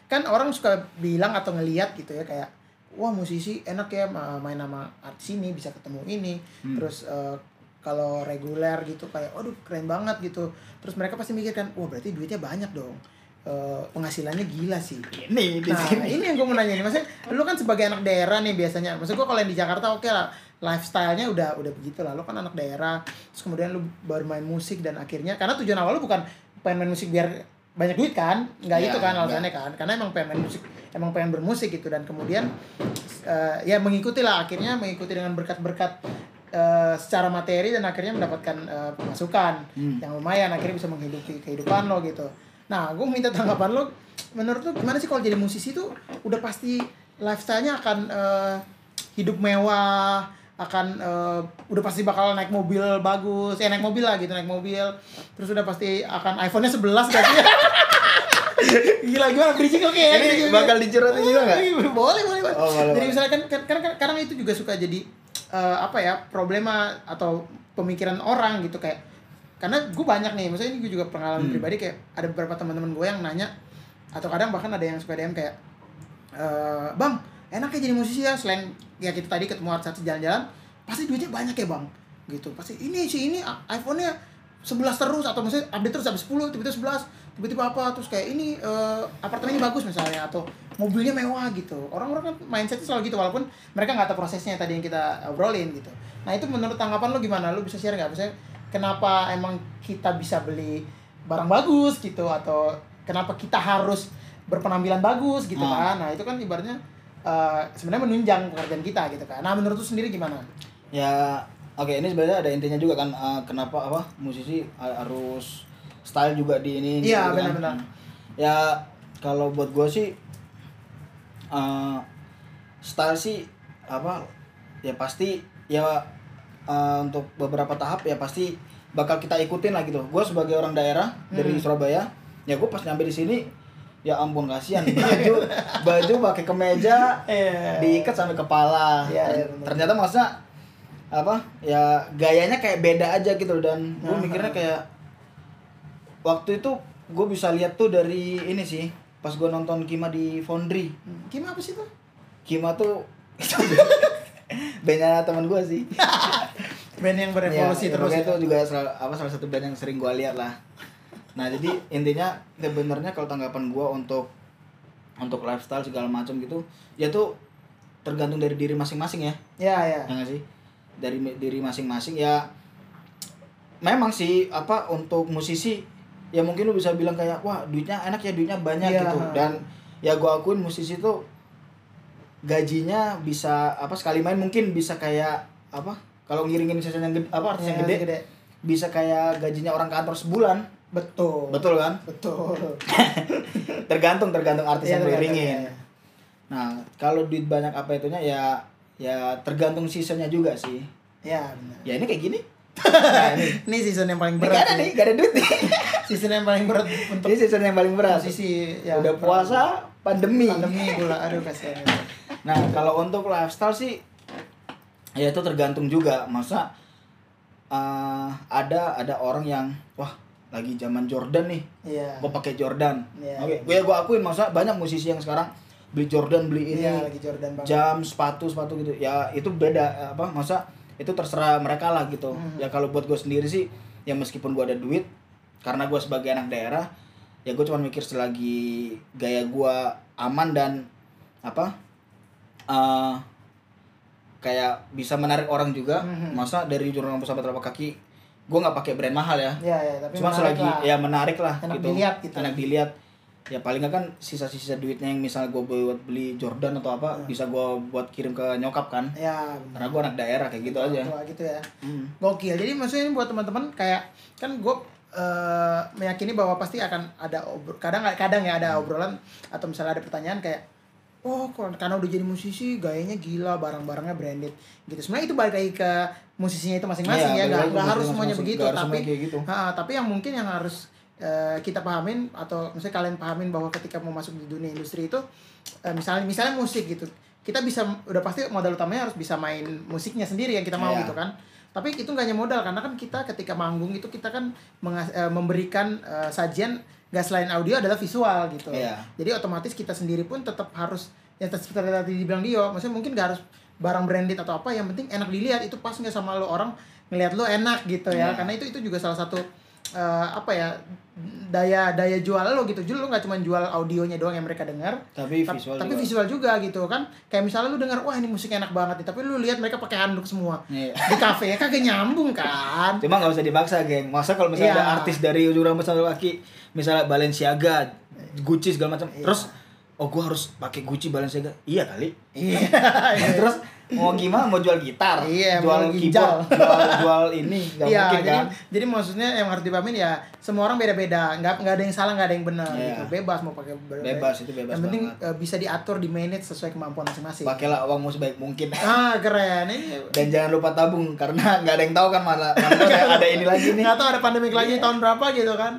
Kan orang suka bilang atau ngeliat gitu ya kayak wah musisi enak ya ma- main sama artis ini bisa ketemu ini Hmm. terus eh, kalau reguler gitu kayak waduh keren banget gitu terus mereka pasti mikir kan wah berarti duitnya banyak dong Eh, penghasilannya gila sih. Ini di nah sini. ini yang gue mau nanya nih. Maksudnya lu kan sebagai anak daerah nih biasanya. Maksud gue kalau yang di Jakarta oke lah. Lifestyle-nya udah udah begitu lah. Lu kan anak daerah. Terus kemudian lu baru main musik dan akhirnya karena tujuan awal lu bukan pengen main musik biar banyak duit kan? Nggak Ya, itu kan nggak. alasannya kan? Karena emang pengen main musik emang pengen bermusik gitu. Dan kemudian eh, ya mengikuti lah. Akhirnya mengikuti dengan berkat-berkat eh, secara materi dan akhirnya mendapatkan eh, pemasukan Hmm. yang lumayan. Akhirnya bisa menghidupi kehidupan lo gitu nah gue minta tanggapan lo menurut lo gimana sih kalau jadi musisi tuh udah pasti lifestyle-nya akan eh, hidup mewah akan eh, udah pasti bakal naik mobil bagus ya naik mobil lah gitu naik mobil. Terus udah pasti akan iPhone-nya 11 gak sih gila gimana bridging oke ya Ini bakal dicuratin juga nggak? boleh boleh boleh. Oh, boleh, jadi misalnya kan kan kan- kadang itu juga suka jadi eh, apa ya problema atau pemikiran orang gitu kayak karena gue banyak nih maksudnya ini gue juga pengalaman Hmm. pribadi kayak ada beberapa teman-teman gue yang nanya atau kadang bahkan ada yang suka DM kayak eh bang enaknya jadi musisi ya? Selain ya kita tadi ketemu artis jalan-jalan pasti duitnya banyak ya bang. Gitu. Pasti ini sih ini iPhone-nya 11 terus atau maksudnya update terus sampai 10 tiba-tiba 11 tiba-tiba apa terus kayak ini eh, apartemennya bagus misalnya atau mobilnya mewah gitu. Orang-orang kan mindsetnya selalu gitu walaupun mereka nggak tahu prosesnya tadi yang kita obrolin gitu. Nah itu menurut tanggapan lo gimana? Lo bisa share nggak? Misalnya kenapa emang kita bisa beli barang bagus gitu atau kenapa kita harus berpenampilan bagus gitu Ah. kan nah itu kan ibaratnya eh, sebenarnya menunjang pekerjaan kita gitu kan nah menurut lu sendiri gimana ya oke ini sebenarnya ada intinya juga kan eh, kenapa apa musisi ha- harus style juga di ini Iya, gitu kan. benar-benar. ya kalau buat gue sih eh, style sih apa ya pasti ya eh, untuk beberapa tahap ya pasti bakal kita ikutin lah gitu. Gue sebagai orang daerah dari Hmm. Surabaya ya gue pas nyampe di sini ya ampun kasihan. Baju baju pakai kemeja Iya. diikat sampai kepala. Iya, iya, benar. ternyata maksudnya apa ya gayanya kayak beda aja gitu dan gue mikirnya kayak waktu itu gue bisa lihat tuh dari ini sih pas gue nonton Kima di Foundry. Hmm, gimana apa sih tuh? Kima tuh bandnya teman gue sih band yang berevolusi Ya, terus pokoknya itu. juga salah, apa salah satu band yang sering gue lihat lah. Nah jadi intinya sebenarnya kalau tanggapan gue untuk untuk lifestyle segala macam gitu ya tuh tergantung dari diri masing-masing ya. Ya ya. Ya nggak sih? Dari diri masing-masing ya memang sih apa untuk musisi ya mungkin lu bisa bilang kayak wah duitnya enak ya duitnya banyak Iya. gitu. Dan ya gua akuin musisi tuh gajinya bisa apa sekali main mungkin bisa kayak apa kalau ngiringin season yang gede, apa artis yang Ya, gede, gede. bisa kayak gajinya orang kantor sebulan. Betul. Betul kan? Betul. Tergantung tergantung artis Iya, yang lu tergantung, iringin iya. nah kalau duit banyak apa itunya ya ya tergantung seasonnya juga sih. Ya benar. Ya ini kayak gini. Nah, ini ini season yang paling Ini berat gak ada nih, gak ada duit nih. season yang paling berat untuk Ini season yang paling berat. musisi ya Udah puasa, pandemi. pandemi pula aduh kasihan. Nah, kalau untuk lifestyle sih ya itu tergantung juga. Masa eh, ada ada orang yang wah lagi zaman Jordan nih, iya gue pakai Jordan. Iya. Oke, gue gue akuin masa banyak musisi yang sekarang beli Jordan, beli ini iya lagi Jordan banget jam, sepatu, sepatu gitu. Ya itu beda apa masa itu terserah mereka lah gitu. Mhm. Ya kalau buat gue sendiri sih ya meskipun gue ada duit karena gue sebagai anak daerah ya gue cuma mikir selagi gaya gue aman dan apa eh kayak bisa menarik orang juga Mhm. masa dari jurnal pesawat telapak kaki gue nggak pakai brand mahal ya ya ya tapi cuma selagi lah. ya menarik lah Enak gitu dilihat gitu. enak dilihat ya paling nggak kan sisa-sisa duitnya yang misal gue buat beli Jordan atau apa Hmm. bisa gue buat kirim ke nyokap kan ya karena gue anak daerah kayak gitu aja Tua gitu ya Hmm. gokil jadi maksudnya ini buat teman-teman kayak kan gue eh, meyakini bahwa pasti akan ada kadang kadang ya ada obrolan atau misalnya ada pertanyaan kayak oh karena udah jadi musisi gayanya gila barang-barangnya branded. Gitu. Sebenarnya itu balik lagi ke musisinya itu masing-masing Iya, ya. lagi ke nggak harus semuanya begitu harus tapi gitu. Ha, tapi yang mungkin yang harus eh, kita pahamin atau misalnya kalian pahamin bahwa ketika mau masuk di dunia industri itu eh, misalnya misalnya musik gitu. Kita bisa udah pasti modal utamanya harus bisa main musiknya sendiri yang kita mau Iya. gitu kan. Tapi itu nggak hanya modal karena kan kita ketika manggung itu kita kan mengas- eh, memberikan eh, sajian nggak selain audio adalah visual gitu Iya. jadi otomatis kita sendiri pun tetap harus yang seperti tadi dibilang Dio maksudnya mungkin nggak harus barang branded atau apa yang penting enak dilihat itu pas nggak sama lo orang ngelihat lu enak gitu ya Iya. karena itu itu juga salah satu eh, apa ya daya daya jual lo gitu jual lo nggak cuma jual audionya doang yang mereka dengar Tapi tap- visual tapi juga. visual juga gitu kan kayak misalnya lu dengar wah ini musiknya enak banget nih tapi lu lihat mereka pakai handuk semua Iya. di kafe ya kagak nyambung kan Cuma nggak usah dipaksa, geng. Masa kalau misalnya Iya. ada artis dari ujung rambut sampai kaki, misalnya Balenciaga, Gucci segala macam, Iya. terus oh gua harus pakai Gucci Balenciaga. Iya kali. iya terus mau gimana? Mau jual gitar, Iya, jual keyboard, jual jual ini, nggak Iya, mungkin jadi kan? jadi maksudnya yang harus dipahamin ya semua orang beda-beda, nggak nggak ada yang salah nggak ada yang benar Iya. gitu, bebas mau pakai ber- Bebas, itu bebas Yang penting banget. eh, bisa diatur di manage sesuai kemampuan masing-masing. Pakailah uangmu sebaik mungkin. Ah keren ini. Dan jangan lupa tabung karena nggak ada yang tahu kan mana mana ada, ada ini lagi nih. Nggak tahu ada pandemik lagi Iya. tahun berapa gitu kan.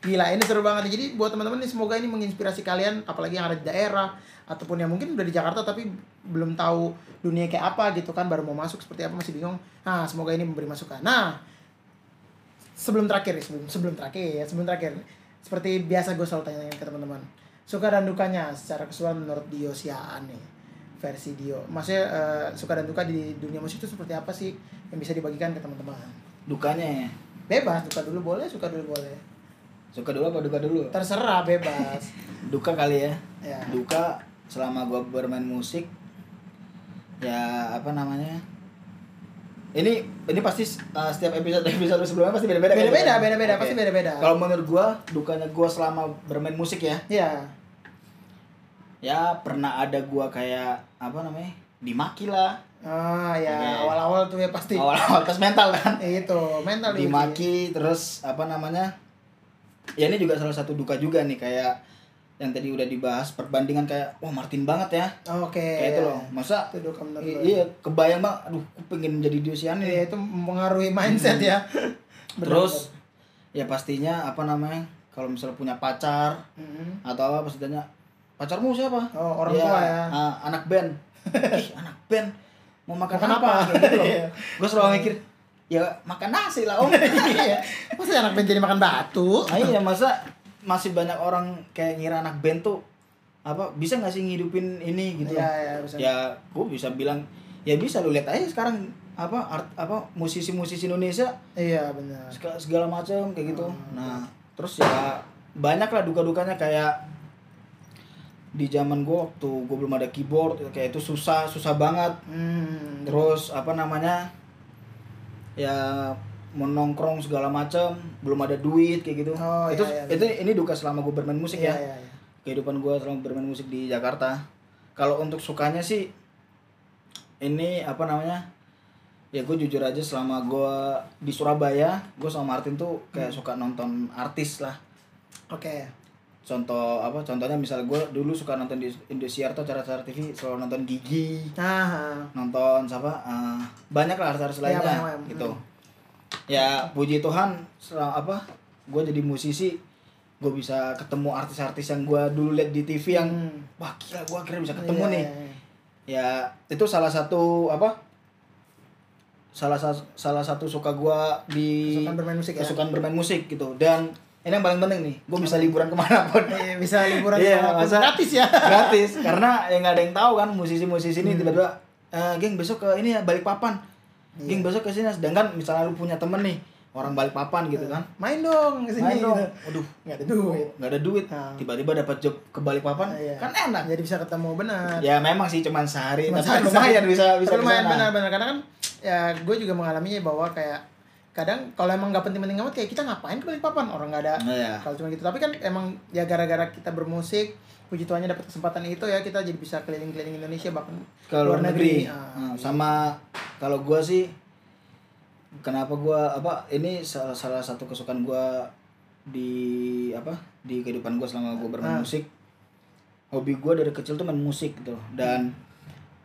Gila ini seru banget. Jadi buat teman-teman nih semoga ini menginspirasi kalian apalagi yang ada di daerah ataupun yang mungkin udah di Jakarta tapi belum tahu dunia kayak apa gitu kan baru mau masuk seperti apa masih bingung. Nah, semoga ini memberi masukan. Nah, sebelum terakhir sebelum sebelum terakhir ya, sebelum terakhir. Seperti biasa gue selalu tanya ke teman-teman. Suka dan dukanya secara keseluruhan menurut Dio Siaan nih. Versi Dio. Maksudnya eh, suka dan duka di dunia musik itu seperti apa sih yang bisa dibagikan ke teman-teman? Dukanya ya. Bebas, duka dulu boleh, suka dulu boleh. Suka dulu apa duka dulu? Terserah bebas. Duka kali ya. ya. Duka selama gua bermain musik ya apa namanya? Ini ini pasti uh, setiap episode episode sebelumnya pasti beda-beda. kan? Beda-beda, beda-beda, Oke. pasti beda-beda. Kalau menurut gua dukanya gua selama bermain musik ya, Ya. ya pernah ada gua kayak apa namanya? dimaki lah. Ah, ya Oke. awal-awal tuh ya pasti. Awal-awal tes mental kan. Itu mental dimaki terus apa namanya ya ini juga salah satu duka juga nih kayak yang tadi udah dibahas perbandingan kayak wah Martin banget ya Oke. kayak itu ya. loh masa Itu iya kebayang bang aduh aku pengen jadi Diosian Iya, nih itu mempengaruhi mindset ya. Benar, terus ya pastinya apa namanya kalau misalnya punya pacar benar. Mhm. atau apa pasti tanya pacarmu siapa Oh, orang tua ya. ah, anak band ih anak band mau makan, Makan apa, apa? Gitu loh Iya. gue selalu mikir ya makan nasi lah om Iya. Masa anak band jadi makan batu? Nah, iya masa masih banyak orang kayak ngira anak band tuh apa bisa nggak sih ngidupin ini gitu Iya, iya, bisa. ya gue bisa bilang ya bisa lu lihat aja sekarang apa art apa musisi-musisi Indonesia Iya, benar. sega- segala macam kayak gitu Hmm. nah terus ya banyak lah duka-dukanya kayak di zaman gue waktu gue belum ada keyboard kayak itu susah susah banget Hmm. terus apa namanya ya menongkrong segala macam belum ada duit kayak gitu. Oh, itu iya, iya, itu ini duka selama gue bermain musik Iya, ya. Iya, iya. kehidupan gue selama bermain musik di Jakarta. Kalau untuk sukanya sih ini apa namanya ya gue jujur aja selama gue di Surabaya gue sama Martin tuh kayak suka nonton artis lah. Oke. contoh apa contohnya misalnya gue dulu suka nonton di Indosiar atau acara-acara TV selalu nonton Gigi. Nah, nonton siapa? Eh, banyak lah artis-artis Iya, lainnya banyak. gitu. Hmm. Ya puji Tuhan setelah apa gue jadi musisi gue bisa ketemu artis-artis yang gue dulu lihat di TV yang Hmm. wah gila gue akhirnya bisa ketemu Iya, nih iya, iya. ya itu salah satu apa salah satu salah satu suka gue di Kesukaan bermain musik ya? kesukaan bermain musik gitu dan ini yang paling penting nih gue bisa liburan ke mana pun Iya, bisa liburan Iya, ke mana pun. masa- gratis ya. gratis karena ya nggak ada yang tahu kan musisi-musisi ini Hmm. tiba-tiba "Eh, geng besok ke ini ya balik papan geng besok ke sini sedangkan misalnya lu punya temen nih orang balik papan gitu kan Main dong ke sini. main dong gitu. waduh Nggak ada duit. nggak ada duit Nah. tiba-tiba dapat job ke balik papan Iya. kan enak Jadi bisa ketemu benar. ya memang sih cuman sehari Cuma tapi sehari- lumayan bisa bisa Tapi lumayan benar-benar karena kan ya gue juga mengalaminya bahwa kayak kadang kalau emang nggak penting-penting amat kayak kita ngapain ke papan orang nggak ada Iya. kalau cuma gitu. Tapi kan emang ya gara-gara kita bermusik puji Tuhannya dapat kesempatan itu ya kita jadi bisa keliling-keliling Indonesia bahkan ke luar negeri, Ah, Nah, sama kalau gua sih kenapa gua apa ini salah salah satu kesukaan gua di apa di kehidupan gua selama gua bermain Ah. musik. Hobi gua dari kecil tuh main musik gitu dan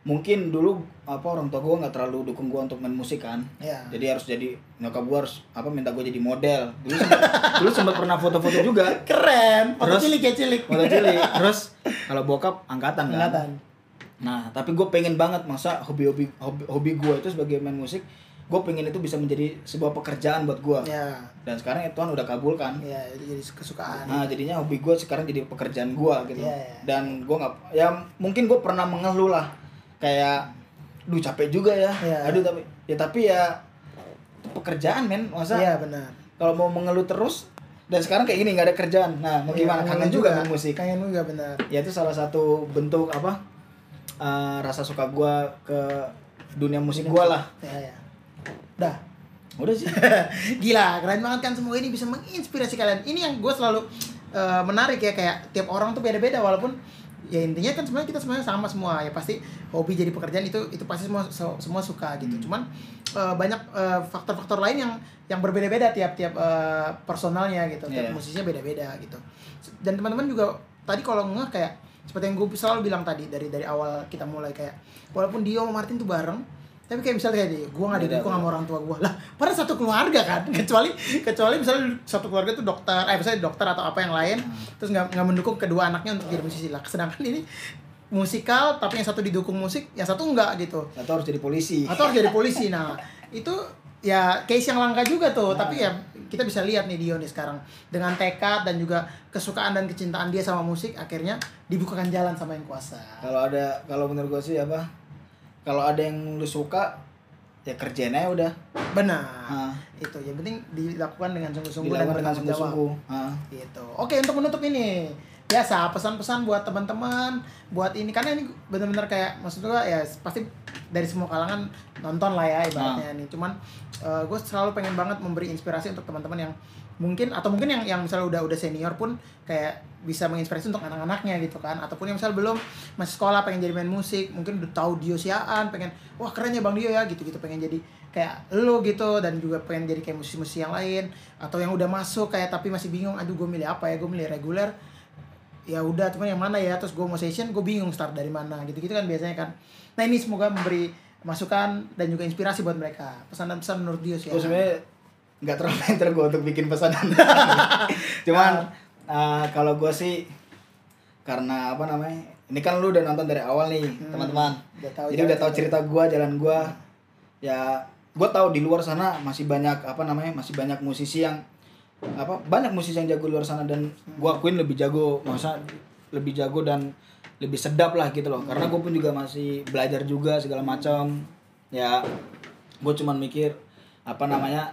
mungkin dulu apa orang tua gua nggak terlalu dukung gua untuk main musik kan. Ya jadi harus jadi nyokap gua harus apa minta gua jadi model. Dulu sempet, dulu sempat pernah foto-foto juga. Keren. Foto Terus- cilik ya cilik. Foto cilik. Terus kalau bokap angkatan kan? Angkatan. Nah, tapi gue pengen banget masa hobi-hobi hobi, hobi gue itu sebagai main musik, gue pengen itu bisa menjadi sebuah pekerjaan buat gue. ya Dan sekarang ya Tuhan udah kabulkan. ya itu jadi kesukaan. Nah, jadinya hobi gue sekarang jadi pekerjaan gue gitu. Iya, iya. Dan gue nggak, ya mungkin gue pernah mengeluh lah, kayak, duh capek juga ya. Iya. Aduh tapi, ya tapi ya pekerjaan men masa Iya benar. kalau mau mengeluh terus dan sekarang kayak gini nggak ada kerjaan nah mau gimana Iya, kangen juga main musik Kangen juga benar. ya itu salah satu bentuk apa eh, rasa suka gua ke dunia musik gua lah Ya ya. Dah. udah sih Gila, keren banget kan semua ini bisa menginspirasi kalian. Ini yang gue selalu eh, menarik ya kayak tiap orang tuh beda-beda walaupun ya intinya kan sebenarnya kita sebenarnya sama semua ya pasti hobi jadi pekerjaan itu itu pasti semua se- semua suka gitu. Cuman eh, banyak eh, faktor-faktor lain yang yang berbeda-beda tiap-tiap eh, personalnya gitu. Tiap Iya. musisinya beda-beda gitu. Dan teman-teman juga tadi kalau ngeh kayak seperti yang gue selalu bilang tadi dari dari awal kita mulai kayak walaupun Dio sama Martin tuh bareng tapi kayak misalnya kayak gue nggak Beda, didukung sama orang tua gue lah pada satu keluarga kan. Kecuali kecuali misalnya satu keluarga tuh dokter eh misalnya dokter atau apa yang lain terus nggak nggak mendukung kedua anaknya untuk jadi musisi. Lah sedangkan ini musikal tapi yang satu didukung musik yang satu enggak gitu. Atau harus jadi polisi. Atau harus jadi polisi. Nah itu ya case yang langka juga tuh. Tapi ya kita bisa lihat nih Dio nih sekarang. Dengan tekad dan juga kesukaan dan kecintaan dia sama musik akhirnya dibukakan jalan sama yang kuasa. Kalau ada kalau menurut gua sih apa kalau ada yang lu suka ya kerjain aja udah. Benar. Ah. itu yang penting dilakukan dengan sungguh-sungguh dan dengan bertanggung jawab. sungguh-sungguh. Gitu. Oke untuk menutup ini biasa pesan-pesan buat teman-teman buat ini karena ini benar-benar kayak maksud gua ya pasti dari semua kalangan nonton lah ya ibaratnya nih cuman gue selalu pengen banget memberi inspirasi untuk teman-teman yang mungkin atau mungkin yang yang misalnya udah udah senior pun kayak bisa menginspirasi untuk anak-anaknya gitu kan. Ataupun yang misalnya belum masih sekolah pengen jadi main musik mungkin udah tahu Dio siaan pengen wah keren ya bang Dio ya gitu gitu pengen jadi kayak lo gitu dan juga pengen jadi kayak musisi-musisi yang lain atau yang udah masuk kayak tapi masih bingung aduh gue milih apa ya? Gue milih reguler. Ya udah cuman yang mana ya? Terus gue mau session gue bingung start dari mana gitu gitu kan biasanya kan. Nah ini semoga memberi masukan dan juga inspirasi buat mereka. Pesan dan pesan menurut Dio sih Gue sebenarnya nggak terlalu pinter gue untuk bikin pesanan. Cuman eh, kalau gue sih karena apa namanya? Ini kan lu udah nonton dari awal nih, Hmm, teman-teman. Jadi udah tahu cerita. gue, jalan gue. Ya, gue tahu di luar sana masih banyak apa namanya? Masih banyak musisi yang apa? Banyak musisi yang jago di luar sana dan gue akuin lebih jago, masa lebih jago dan lebih sedap lah gitu loh. Karena gue pun juga masih belajar juga segala macam. Ya, gue cuman mikir apa namanya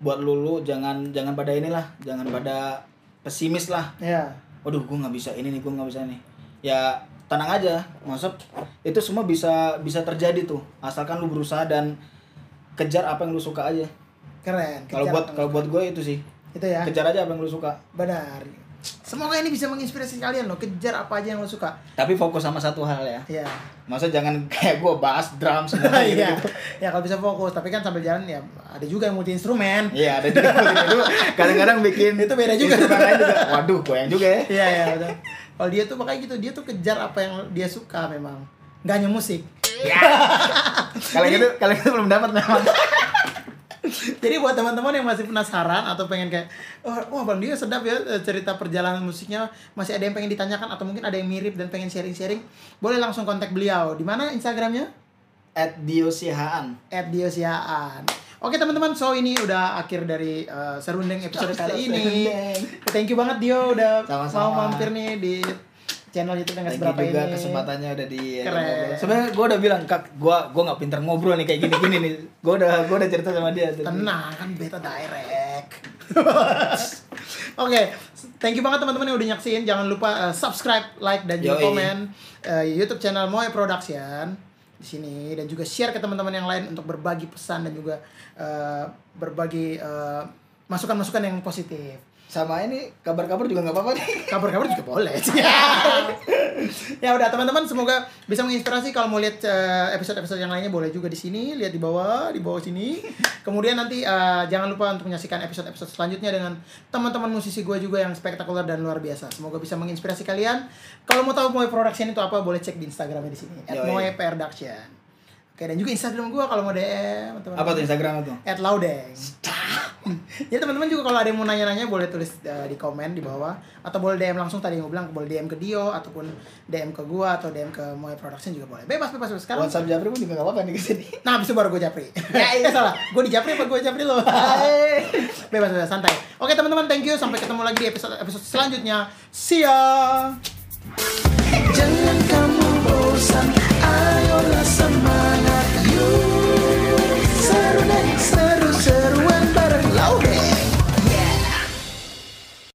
buat lulu jangan jangan pada inilah jangan pada pesimis lah. Ya waduh gue nggak bisa ini nih gue nggak bisa nih ya tenang aja. Maksud itu semua bisa bisa terjadi tuh. Asalkan lu berusaha dan kejar apa yang lu suka aja. Keren kalau buat kalau buat gue itu sih. Itu ya? Kejar aja apa yang lu suka. Benar semoga ini bisa menginspirasi kalian loh kejar apa aja yang lo suka. Tapi fokus sama satu hal ya. Ya masa jangan kayak gue bass drum semua gitu, iya ya kalau bisa fokus tapi kan sambil jalan ya ada juga yang multi instrumen. Iya ada juga itu kadang-kadang bikin Itu beda juga. juga. Waduh, goyang juga ya. iya iya betul. Kalau dia tuh makanya gitu dia tuh kejar apa yang dia suka memang. Nggak hanya musik. Kalau gitu, kalau gitu belum dapat memang. Jadi buat teman-teman yang masih penasaran atau pengen kayak oh, wah Bang Dio sedap ya eh, cerita perjalanan musiknya masih ada yang pengen ditanyakan atau mungkin ada yang mirip dan pengen sharing-sharing boleh langsung kontak beliau di mana Instagramnya At Diosihaan. @diosiaan. Oke teman-teman so ini udah akhir dari eh, serundeng episode kali ini. Thank you banget Dio udah Sama-sama. mau mampir nih di channel YouTube yang seberapa juga ini. kesempatannya udah di Keren. Sebenarnya gue udah bilang kak, gue gue nggak pinter ngobrol nih kayak gini-gini nih. Gue udah gue udah cerita sama dia. tadi. Tenang kan beta direct. Oke, thank you banget teman-teman yang udah nyaksiin. Jangan lupa uh, subscribe, like dan juga komen uh, YouTube channel Moe Production di sini dan juga share ke teman-teman yang lain untuk berbagi pesan dan juga uh, berbagi uh, masukan-masukan yang positif. Sama ini kabar-kabar juga nggak apa-apa nih. Kabar-kabar juga boleh. ya udah teman-teman semoga bisa menginspirasi kalau mau lihat eh, episode-episode yang lainnya boleh juga di sini lihat di bawah di bawah sini. Kemudian nanti eh, jangan lupa untuk menyaksikan episode-episode selanjutnya dengan teman-teman musisi gue juga yang spektakuler dan luar biasa. Semoga bisa menginspirasi kalian. Kalau mau tahu Moe Production itu apa boleh cek di Instagramnya di sini Yoi. Oke dan juga Instagram gue kalau mau DM teman-teman. Apa tuh Instagram tuh? at Laudeng. Jadi teman-teman juga kalau ada yang mau nanya-nanya boleh tulis uh, di komen di bawah atau boleh DM langsung tadi yang gue bilang boleh DM ke Dio ataupun DM ke gua atau DM ke Moe Production juga boleh. Bebas bebas bebas sekarang. WhatsApp Japri pun juga nggak apa-apa nih ke sini. Nah, habis itu baru gue japri. ya, iya salah. Gue di japri apa gue japri lo? bebas bebas santai. Oke teman-teman, thank you. Sampai ketemu lagi di episode episode selanjutnya. See ya.